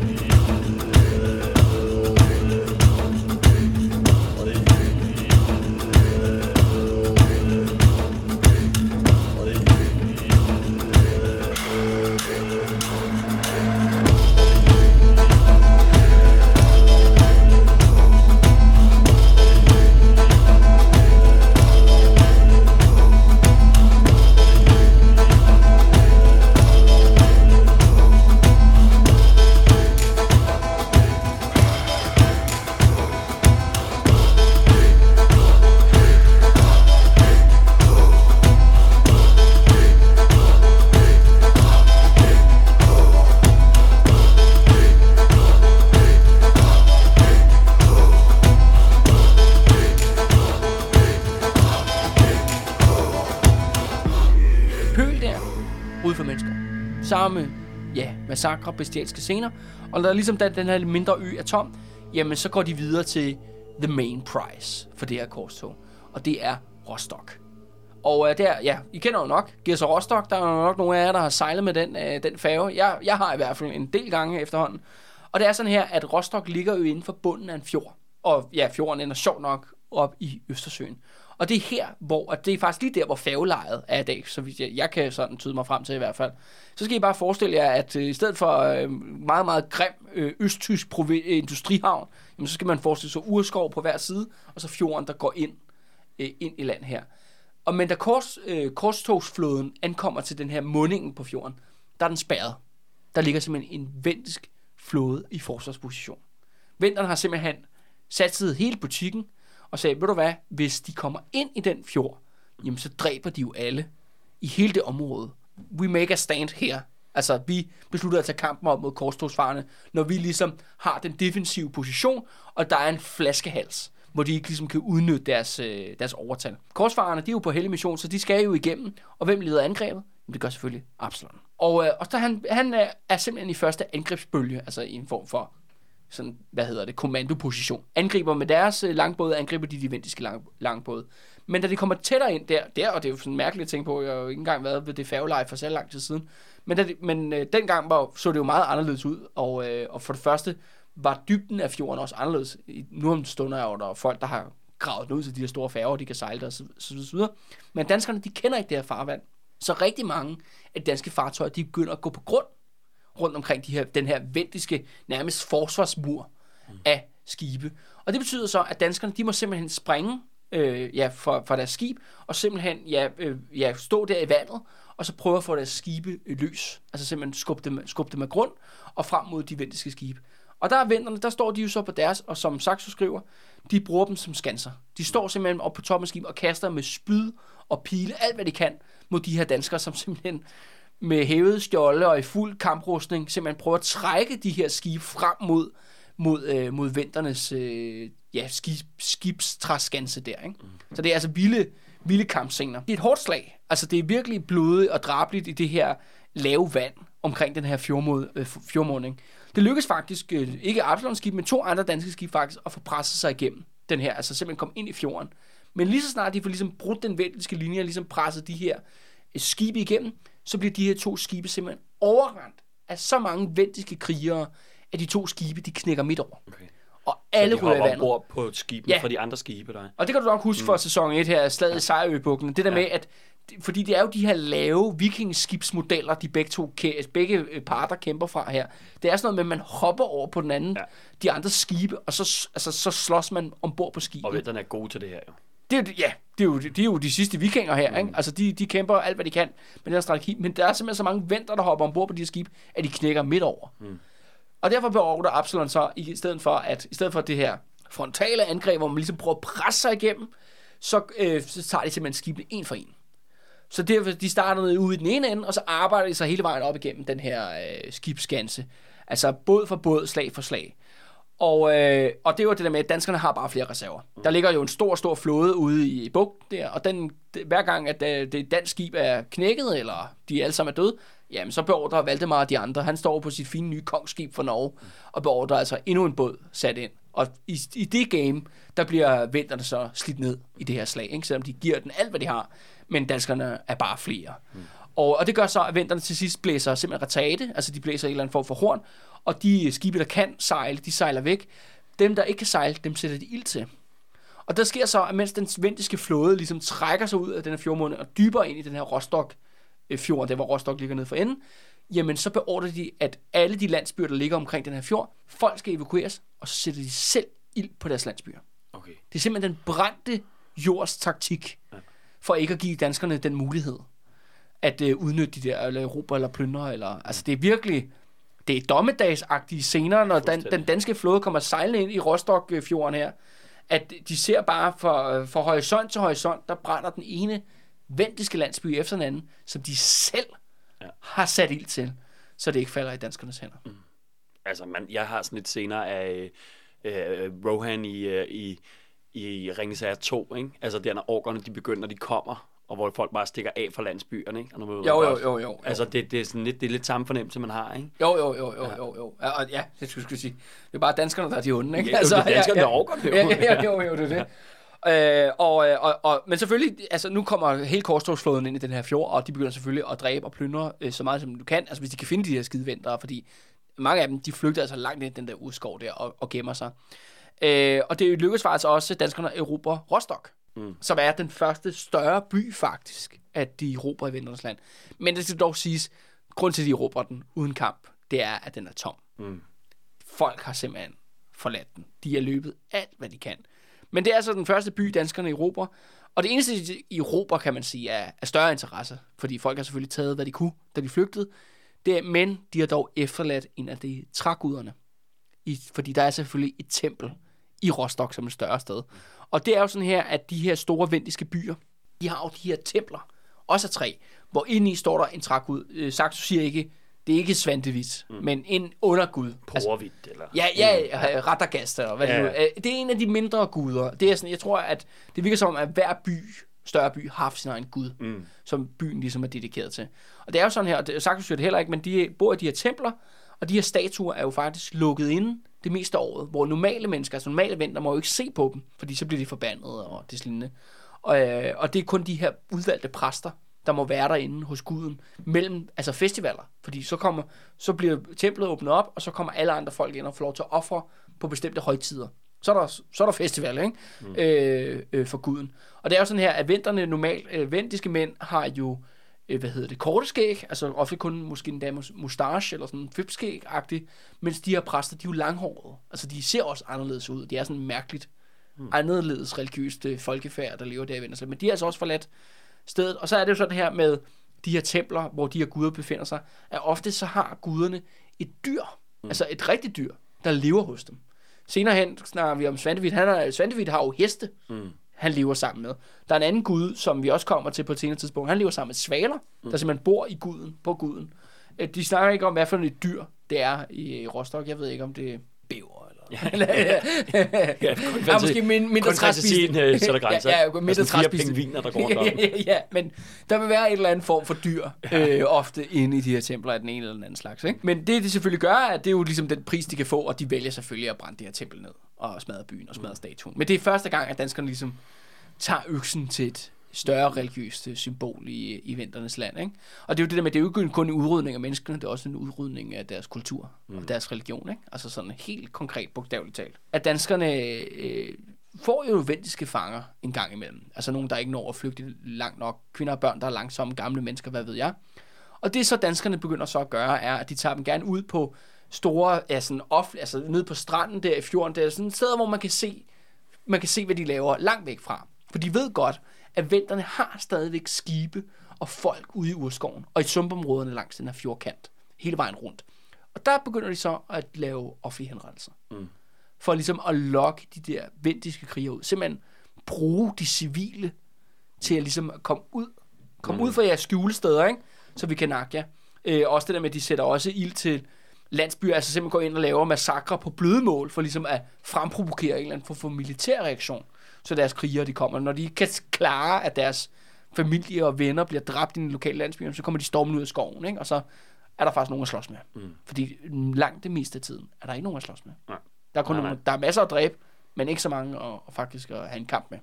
Massakre, bestialske scener. Og når der ligesom den, den her mindre ø er tom, jamen så går de videre til the main prize for det her korstog. Og det er Rostock. Og uh, der, ja, I kender jo nok Gers Rostock. Der er jo nok nogle af jer, der har sejlet med den, uh, den færge. Jeg, jeg har i hvert fald en del gange efterhånden. Og det er sådan her, at Rostock ligger jo inden for bunden af en fjord. Og ja, fjorden ender sjov nok op i Østersøen. Og det er her, hvor, at det er faktisk lige der, hvor færgelejet er i dag, så vidt jeg, jeg kan sådan tyde mig frem til i hvert fald. Så skal I bare forestille jer, at øh, i stedet for øh, meget, meget grim øh, østtysk provi- øh, industrihavn, jamen, så skal man forestille sig urskov på hver side, og så fjorden, der går ind, øh, ind i land her. Og men da kors, øh, korstogsflåden ankommer til den her mundingen på fjorden, der er den spærret. Der ligger simpelthen en vendisk flåde i forsvarsposition. Venterne har simpelthen sat hele butikken, og sagde, ved du hvad, hvis de kommer ind i den fjord, jamen så dræber de jo alle i hele det område. We make a stand her. Altså, vi beslutter at tage kampen op mod korstogsfarerne, når vi ligesom har den defensive position, og der er en flaskehals, hvor de ikke ligesom kan udnytte deres, øh, deres overtal. Korsfarerne, de er jo på hellig mission, så de skal jo igennem. Og hvem leder angrebet? Jamen, det gør selvfølgelig Absalon. Og, øh, og så han, han er, er simpelthen i første angrebsbølge, altså i en form for sådan, hvad hedder det, kommandoposition. Angriber med deres øh, langbåde, angriber de de vendiske lang, langbåde. Men da de kommer tættere ind der, der, og det er jo sådan en mærkelig ting på, jeg har jo ikke engang været ved det færgeleje for så lang tid siden, men, da de, men øh, dengang var, så det jo meget anderledes ud, og, øh, og for det første var dybden af fjorden også anderledes. Nu om stunder er der folk, der har gravet ud til de her store færger, de kan sejle der, og så, så, så videre. Men danskerne, de kender ikke det her farvand. Så rigtig mange af danske fartøjer, de begynder at gå på grund rundt omkring de her, den her vendiske, nærmest forsvarsmur mm. af skibe. Og det betyder så, at danskerne, de må simpelthen springe øh, ja, fra, fra deres skib, og simpelthen ja, øh, ja, stå der i vandet, og så prøve at få deres skibe løs. Altså simpelthen skubbe dem, skubbe dem af grund, og frem mod de vendiske skibe. Og der er venterne, der står de jo så på deres, og som Saxo skriver, de bruger dem som skanser. De står simpelthen op på toppen af skibet og kaster med spyd og pile, alt hvad de kan, mod de her danskere, som simpelthen med hævet skjolde og i fuld kamprustning simpelthen prøver at trække de her skibe frem mod, mod, øh, mod venternes øh, ja, skib, skibstræskanse der. Ikke? Mm. Så det er altså vilde, vilde kampscener. Det er et hårdt slag. Altså det er virkelig blodigt og drabligt i det her lave vand omkring den her fjordmod, øh. Det lykkedes faktisk, øh, ikke Absalons skib, men to andre danske skib faktisk, at få presset sig igennem den her, altså simpelthen kom ind i fjorden. Men lige så snart de får ligesom brudt den vendiske linje og ligesom presset de her skibe igennem, så bliver de her to skibe simpelthen overrendt af så mange vendiske krigere, at de to skibe, de knækker midt over. Okay. Og alle ryger i vandet. ombord på skibene ja. fra de andre skibe, der Og det kan du nok huske mm. fra sæson 1 her, slaget i Sejrøbugten. Det der ja. med, at fordi det er jo de her lave vikingskibsmodeller, de begge, to, begge øh, parter kæmper fra her. Det er sådan noget med, at man hopper over på den anden, ja. de andre skibe, og så, altså, så slås man ombord på skibet. Og venterne er gode til det her jo. Det er, jo- ja, det er, jo, det er jo de sidste vikinger her, ikke? Altså, de, de kæmper alt, hvad de kan med den her strategi, men der er simpelthen så mange venter, der hopper ombord på de her skib, at de knækker midt over. Mm. Og derfor beordrer Absalon så, i stedet for, at, i stedet for det her frontale angreb, hvor man ligesom prøver at presse sig igennem, så, øh, så tager de simpelthen skibene en for en. Så derfor, de startede ude i den ene ende, og så arbejder de sig hele vejen op igennem den her øh, skibsganse. Altså båd for båd, slag for slag. Og, øh, og det var det der med, at danskerne har bare flere reserver. Der ligger jo en stor, stor flåde ude i bugt der, og den, det, hver gang, at øh, det dansk skib er knækket, eller de alle sammen er døde, jamen så beordrer Valdemar de andre, han står på sit fine nye kongsskib for Norge, og beordrer altså endnu en båd sat ind. Og i, i det game, der bliver vinterne så slidt ned i det her slag, ikke? selvom de giver den alt, hvad de har, men danskerne er bare flere. Mm. Og, og det gør så, at vinterne til sidst blæser simpelthen retræte, altså de blæser en eller anden form for horn, og de skibe, der kan sejle, de sejler væk. Dem, der ikke kan sejle, dem sætter de ild til. Og der sker så, at mens den svenske flåde ligesom trækker sig ud af den her fjordmåne og dybere ind i den her Rostock øh, fjord, der hvor Rostock ligger nede for enden, jamen så beordrer de, at alle de landsbyer, der ligger omkring den her fjord, folk skal evakueres, og så sætter de selv ild på deres landsbyer. Okay. Det er simpelthen den brændte jords taktik, for ikke at give danskerne den mulighed at øh, udnytte de der, eller erobre eller plyndre, eller, altså det er virkelig, det er dommedagsagtige scener, når dan, den danske flåde kommer sejlende ind i Rostock-fjorden her, at de ser bare fra, fra horisont til horisont, der brænder den ene vendiske landsby efter den anden, som de selv Ja. har sat ild til, så det ikke falder i danskernes hænder. Mm. Altså, man, jeg har sådan et senere af øh, Rohan i, øh, i, i Ringens Herre 2, ikke? Altså, der når orkerne, de begynder, når de kommer, og hvor folk bare stikker af fra landsbyerne, ikke? Og når man Jo, jo, jo, jo, jo. Altså, det, det, er sådan lidt, det er lidt samme fornemmelse, man har, ikke? Jo, jo, jo, jo, jo, jo. Ja, og ja, det skulle jeg sige. Det er bare danskerne, der er de onde, ikke? Ja, jo, det er danskerne, der er orkerne, jo. Ja, ja, jo, jo, det er det. Øh, og, øh, og, og, men selvfølgelig, altså nu kommer hele korstogsflåden ind i den her fjord, og de begynder selvfølgelig at dræbe og plyndre øh, så meget som du kan, altså hvis de kan finde de her skideventer, fordi mange af dem, de flygter altså langt ind i den der udskov der og, og gemmer sig. Øh, og det lykkedes faktisk også danskerne at erobre Rostock, mm. som er den første større by faktisk, at de erobrer i Vinterens land. Men det skal dog siges, grund til, at de erobrer den uden kamp, det er, at den er tom. Mm. Folk har simpelthen forladt den. De har løbet alt, hvad de kan. Men det er altså den første by, danskerne erobrer. Og det eneste, de erobrer, kan man sige, er, er større interesse. Fordi folk har selvfølgelig taget, hvad de kunne, da de flygtede. Det er, men de har dog efterladt en af de træguderne. I, fordi der er selvfølgelig et tempel i Rostock som et større sted. Og det er jo sådan her, at de her store vendiske byer, de har jo de her templer, også af træ, hvor inde i står der en trægud. Øh, Saxo siger ikke, det er ikke Svantevit, mm. men en undergud. Altså, Porvidt, eller... Ja, ja, ja Radagast, eller hvad Ja, det nu er. Det er en af de mindre guder. Det er sådan, jeg tror, at det virker som, at hver by, større by, har haft sin egen gud, mm. som byen ligesom er dedikeret til. Og det er jo sådan her, og Saxo siger det heller ikke, men de bor i de her templer, og de her statuer er jo faktisk lukket inde det meste af året, hvor normale mennesker, altså normale venter, må jo ikke se på dem, fordi så bliver de forbandet og det lignende. Og, øh, og det er kun de her udvalgte præster, der må være derinde hos guden, mellem altså festivaler. Fordi så, kommer, så bliver templet åbnet op, og så kommer alle andre folk ind og får lov til at ofre på bestemte højtider. Så er der, så er der festival, ikke? Mm. Øh, øh, for guden. Og det er jo sådan her, at venterne normalt, øh, vendiske mænd har jo, øh, hvad hedder det, korte skæg, altså ofte kun måske endda mus- mustache eller sådan fipskæg-agtigt, mens de her præster, de er jo langhårede. Altså de ser også anderledes ud. De er sådan mærkeligt mm. anderledes religiøst øh, folkefærd, der lever der i Vindersland. Men de er altså også forladt stedet. Og så er det jo sådan her med de her templer, hvor de her guder befinder sig, at ofte så har guderne et dyr, mm. altså et rigtigt dyr, der lever hos dem. Senere hen snakker vi om Svantevit. Han er, Svantevit har jo heste, mm. Han lever sammen med. Der er en anden gud, som vi også kommer til på et senere tidspunkt. Han lever sammen med svaler, mm. der simpelthen bor i guden, på guden. Øh, De snakker ikke om, hvad for et dyr det er i i Rostock. Jeg ved ikke, om det er bæver eller... Ja, Ja, kun ja, måske min, mindre kun fantasien, øh, sætter grænser. Ja, ja, Der er mindre træspiste. pingviner, der går rundt ja, om. ja, ja, men der vil være et eller andet form for dyr, øh, ofte inde i de her templer af den ene eller den anden slags. Ikke? Men det, de selvfølgelig gør, at det er jo ligesom den pris, de kan få, og de vælger selvfølgelig at brænde det her tempel ned, og smadre byen og smadre statuen. Men det er første gang, at danskerne ligesom tager øksen til et større religiøst symbol i, i vinternes land. Ikke? Og det er jo det der med, det er jo ikke kun en udrydning af menneskene, det er også en udrydning af deres kultur mm. og deres religion. Ikke? Altså sådan helt konkret, bogstaveligt talt. At danskerne øh, får jo vendiske fanger en gang imellem. Altså nogen, der ikke når at flygte langt nok. Kvinder og børn, der er langsomme, gamle mennesker, hvad ved jeg. Og det så danskerne begynder så at gøre, er, at de tager dem gerne ud på store, ja, sådan off, altså nede på stranden der i fjorden, der er sådan et sted, hvor man kan se, man kan se, hvad de laver langt væk fra. For de ved godt, at venterne har stadigvæk skibe og folk ude i urskoven, og i sumpområderne langs den her fjordkant, hele vejen rundt. Og der begynder de så at lave offentlige henrettelser. Mm. For ligesom at lokke de der vendiske kriger ud. Simpelthen bruge de civile til at ligesom komme ud. Komme mm. ud fra jeres skjulesteder, ikke? Så vi kan nakke jer. Øh, også det der med, at de sætter også ild til landsbyer, altså simpelthen går ind og laver massakre på bløde mål, for ligesom at fremprovokere en eller anden for, for militær reaktion, så deres krigere de kommer. Når de ikke kan klare, at deres familie og venner bliver dræbt i den lokale landsby, så kommer de stormen ud af skoven, ikke? og så er der faktisk nogen at slås med. Mm. Fordi langt det meste af tiden er der ikke nogen at slås med. Nej. Der er, kun nej, nej. Der er masser at dræbe, men ikke så mange at, at faktisk at have en kamp med.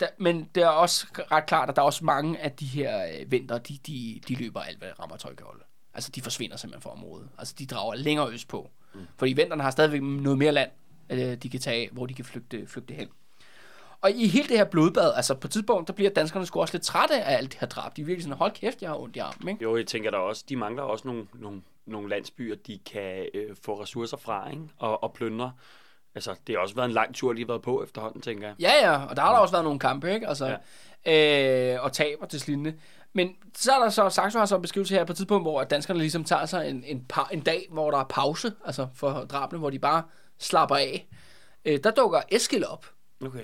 Der, men det er også ret klart, at der er også mange af de her øh, vinter, de, de, de løber alt, hvad rammer tøj kan holde. Altså, de forsvinder simpelthen fra området. Altså, de drager længere øst på. Mm. Fordi vinterne har stadigvæk noget mere land, øh, de kan tage, hvor de kan flygte, flygte hen. Og i hele det her blodbad, altså på et tidspunkt, der bliver danskerne sgu også lidt trætte af alt det her drab. De er virkelig sådan, hold kæft, jeg har ondt i armen, ikke? Jo, jeg tænker der også, de mangler også nogle, nogle, nogle landsbyer, de kan øh, få ressourcer fra, ikke? Og, og plyndre. Altså, det har også været en lang tur, de har været på efterhånden, tænker jeg. Ja, ja, og der har der også været nogle kampe, ikke? Altså, ja. øh, og taber til slidende. Men så er der så, Saxo har så en beskrivelse her på et tidspunkt, hvor danskerne ligesom tager sig en, en, par, en dag, hvor der er pause, altså for drabene, hvor de bare slapper af. Øh, der dukker Eskil op. Okay.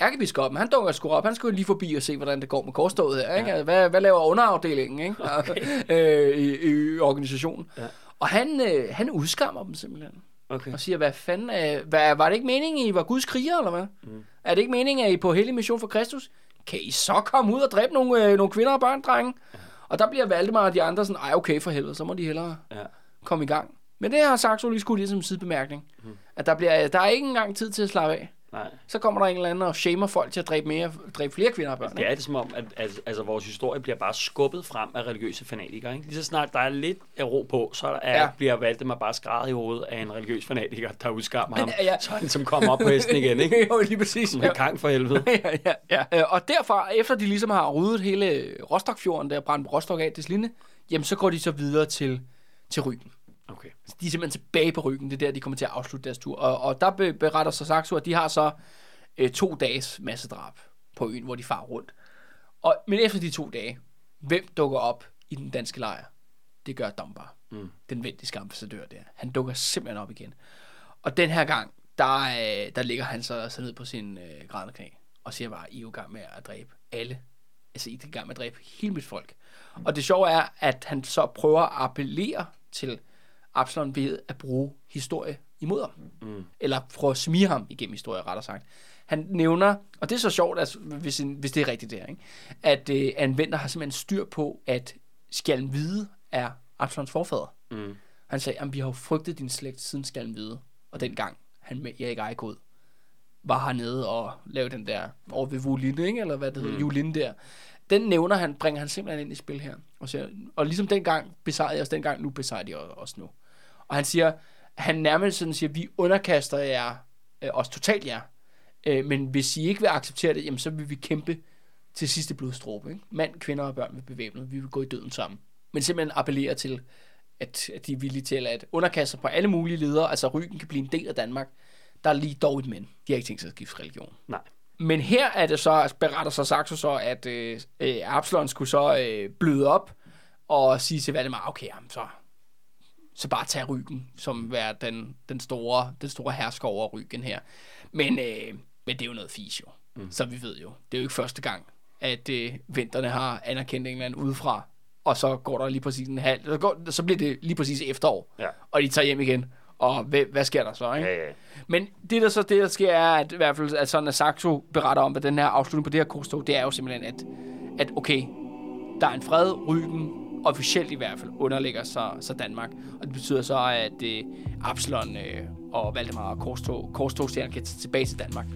Ærkebiskoppen, han dukker sgu op. Han skulle lige forbi og se, hvordan det går med korstoget her. Ikke? Ja. Hvad, hvad laver underafdelingen ikke? Okay. øh, i, i, organisationen? Ja. Og han, øh, han udskammer dem simpelthen. Okay. Og siger, hvad fanden, øh, hvad, var det ikke meningen, I var Guds kriger, eller hvad? Mm. Er det ikke meningen, at I på hellig mission for Kristus? kan I så komme ud og dræbe nogle, øh, nogle kvinder og børn, drenge? Ja. Og der bliver Valdemar og de andre sådan, ej okay for helvede, så må de hellere ja. komme i gang. Men det har Saxo lige skulle lige som sidebemærkning. Mm. At der, bliver, der er ikke engang tid til at slappe af. Nej. Så kommer der en eller anden og shamer folk til at dræbe, mere, dræbe flere kvinder og børn. Det er det som om, at, at altså, vores historie bliver bare skubbet frem af religiøse fanatikere. Ikke? Lige så snart der er lidt af ro på, så er, ja. bliver Valdemar bare skrædet i hovedet af en religiøs fanatiker, der udskammer ham. Ja, ja. Så han som kommer op på hesten igen. Ikke? jo, lige præcis. Med ja. kang for helvede. ja, ja, ja. Øh, og derfra, efter de ligesom har ryddet hele Rostokfjorden, der brændt Rostok af til Slinde, jamen så går de så videre til, til Rygen. Okay. De er simpelthen tilbage på ryggen. Det er der, de kommer til at afslutte deres tur. Og, og der beretter så Saxo, at de har så øh, to dages massedrab på øen, hvor de far rundt. Og, men efter de to dage, hvem dukker op i den danske lejr? Det gør Dombar, mm. den vendiske ambassadør der. Han dukker simpelthen op igen. Og den her gang, der, øh, der ligger han så, så ned på sin øh, grædende knæ og siger bare, I er i gang med at dræbe alle. Altså, I er i gang med at dræbe hele mit folk. Mm. Og det sjove er, at han så prøver at appellere til Absalon ved at bruge historie imod ham. Mm. Eller prøve at smige ham igennem historie, rettere sagt. Han nævner, og det er så sjovt, altså, hvis, hvis det er rigtigt der, ikke? at øh, Anvender har simpelthen styr på, at Skjalm Hvide er Absalons forfader. Mm. Han sagde, at vi har jo frygtet din slægt siden Skjalm Hvide, og dengang han med Erik Ejkod var hernede og lavede den der over ved Vulinde, ikke? eller hvad det hedder, mm. Julinde der. Den nævner han, bringer han simpelthen ind i spil her. Og, siger, og ligesom dengang besejrede jeg os dengang, nu besejrer de os nu. Og han siger, han nærmest sådan siger, vi underkaster jer, øh, os totalt jer, øh, men hvis I ikke vil acceptere det, jamen, så vil vi kæmpe til sidste blodstråbe. Ikke? Mand, kvinder og børn vil bevæbnet, vi vil gå i døden sammen. Men simpelthen appellere til, at, at de er villige til at underkaste på alle mulige ledere, altså Ryggen kan blive en del af Danmark. Der er lige dog et men. De har ikke tænkt sig at skifte religion. Nej. Men her er det så, beretter så Saxo så, at øh, øh, Absalon skulle så øh, bløde op og sige til Valdemar, okay, jamen, så så bare tage Ryggen som være den, den, store, den store hersker over Ryggen her. Men, øh, men det er jo noget fis jo, mm. så vi ved jo. Det er jo ikke første gang, at øh, vinterne har anerkendt England udefra, og så går der lige præcis en halv, så, går, så bliver det lige præcis efterår, ja. og de tager hjem igen. Og hvad, hvad sker der så, ikke? Ja, ja. Men det der så det, der sker, er, at i hvert fald, at sådan, at Saxo beretter om, at den her afslutning på det her korstog, det er jo simpelthen, at, at okay, der er en fred, Ryggen officielt i hvert fald underlægger sig, sig Danmark. Og det betyder så, at øh, Absalon øh, og Valdemar og Korstog, Korstogstjerne kan tage tilbage til Danmark.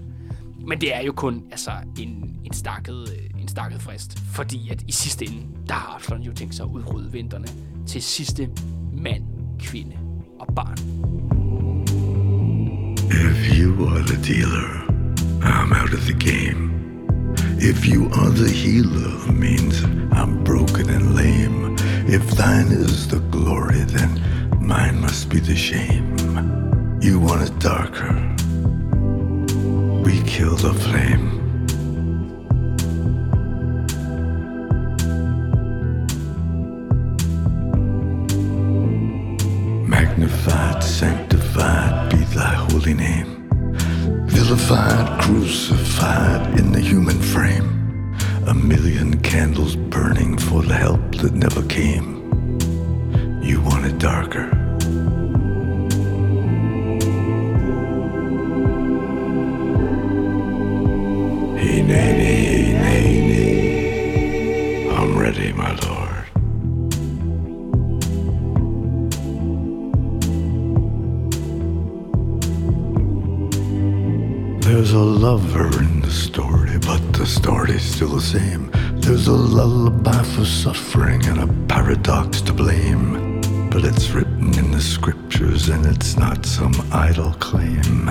Men det er jo kun altså, en, en, stakket, øh, en stakket frist, fordi at i sidste ende, der har Absalon jo tænkt sig at udrydde vinterne til sidste mand, kvinde og barn. If you are the dealer, I'm out of the game. If you are the healer, means I'm broken and lame. If thine is the glory, then mine must be the shame. You want it darker. We kill the flame. Magnified, sanctified be thy holy name. Vilified, crucified in the human frame a million candles burning for the help that never came. You want it darker. Hey, nay, still the same. There's a lullaby for suffering and a paradox to blame. But it's written in the scriptures and it's not some idle claim.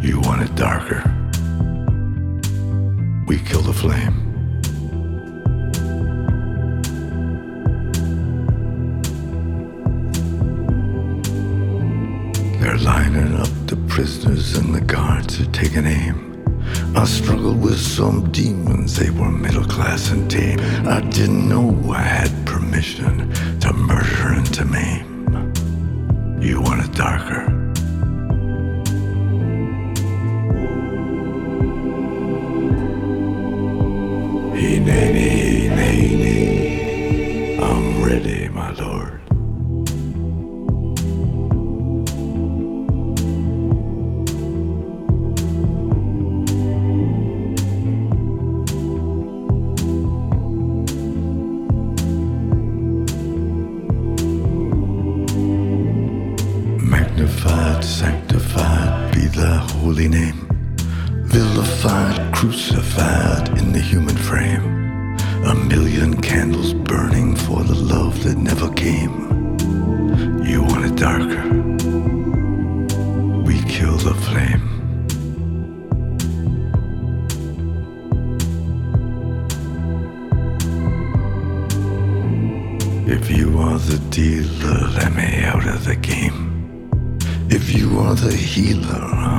You want it darker. We kill the flame. They're lining up the prisoners and the guards are taking aim. I struggled with some demons, they were middle class and tame. I didn't know I had permission to murder and to maim. You want it darker. Hey, nay, holy name. Vilified, crucified in the human frame. A million candles burning for the love that never came. You want it darker. We kill the flame. If you are the dealer, let me out of the game. If you are the healer,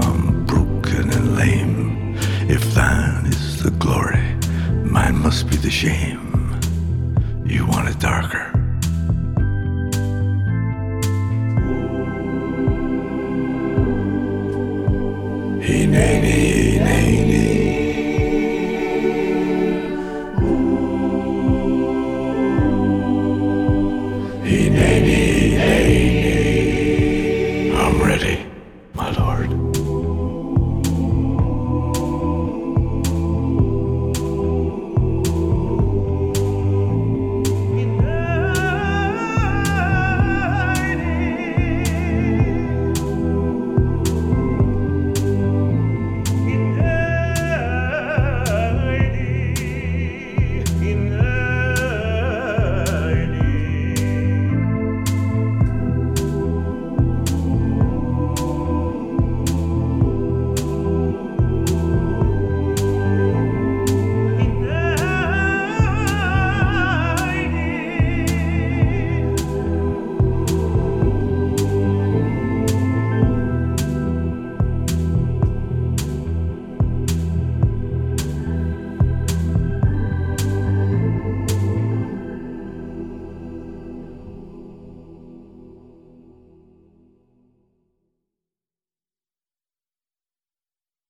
If thine is the glory, mine must be the shame. You want it darker.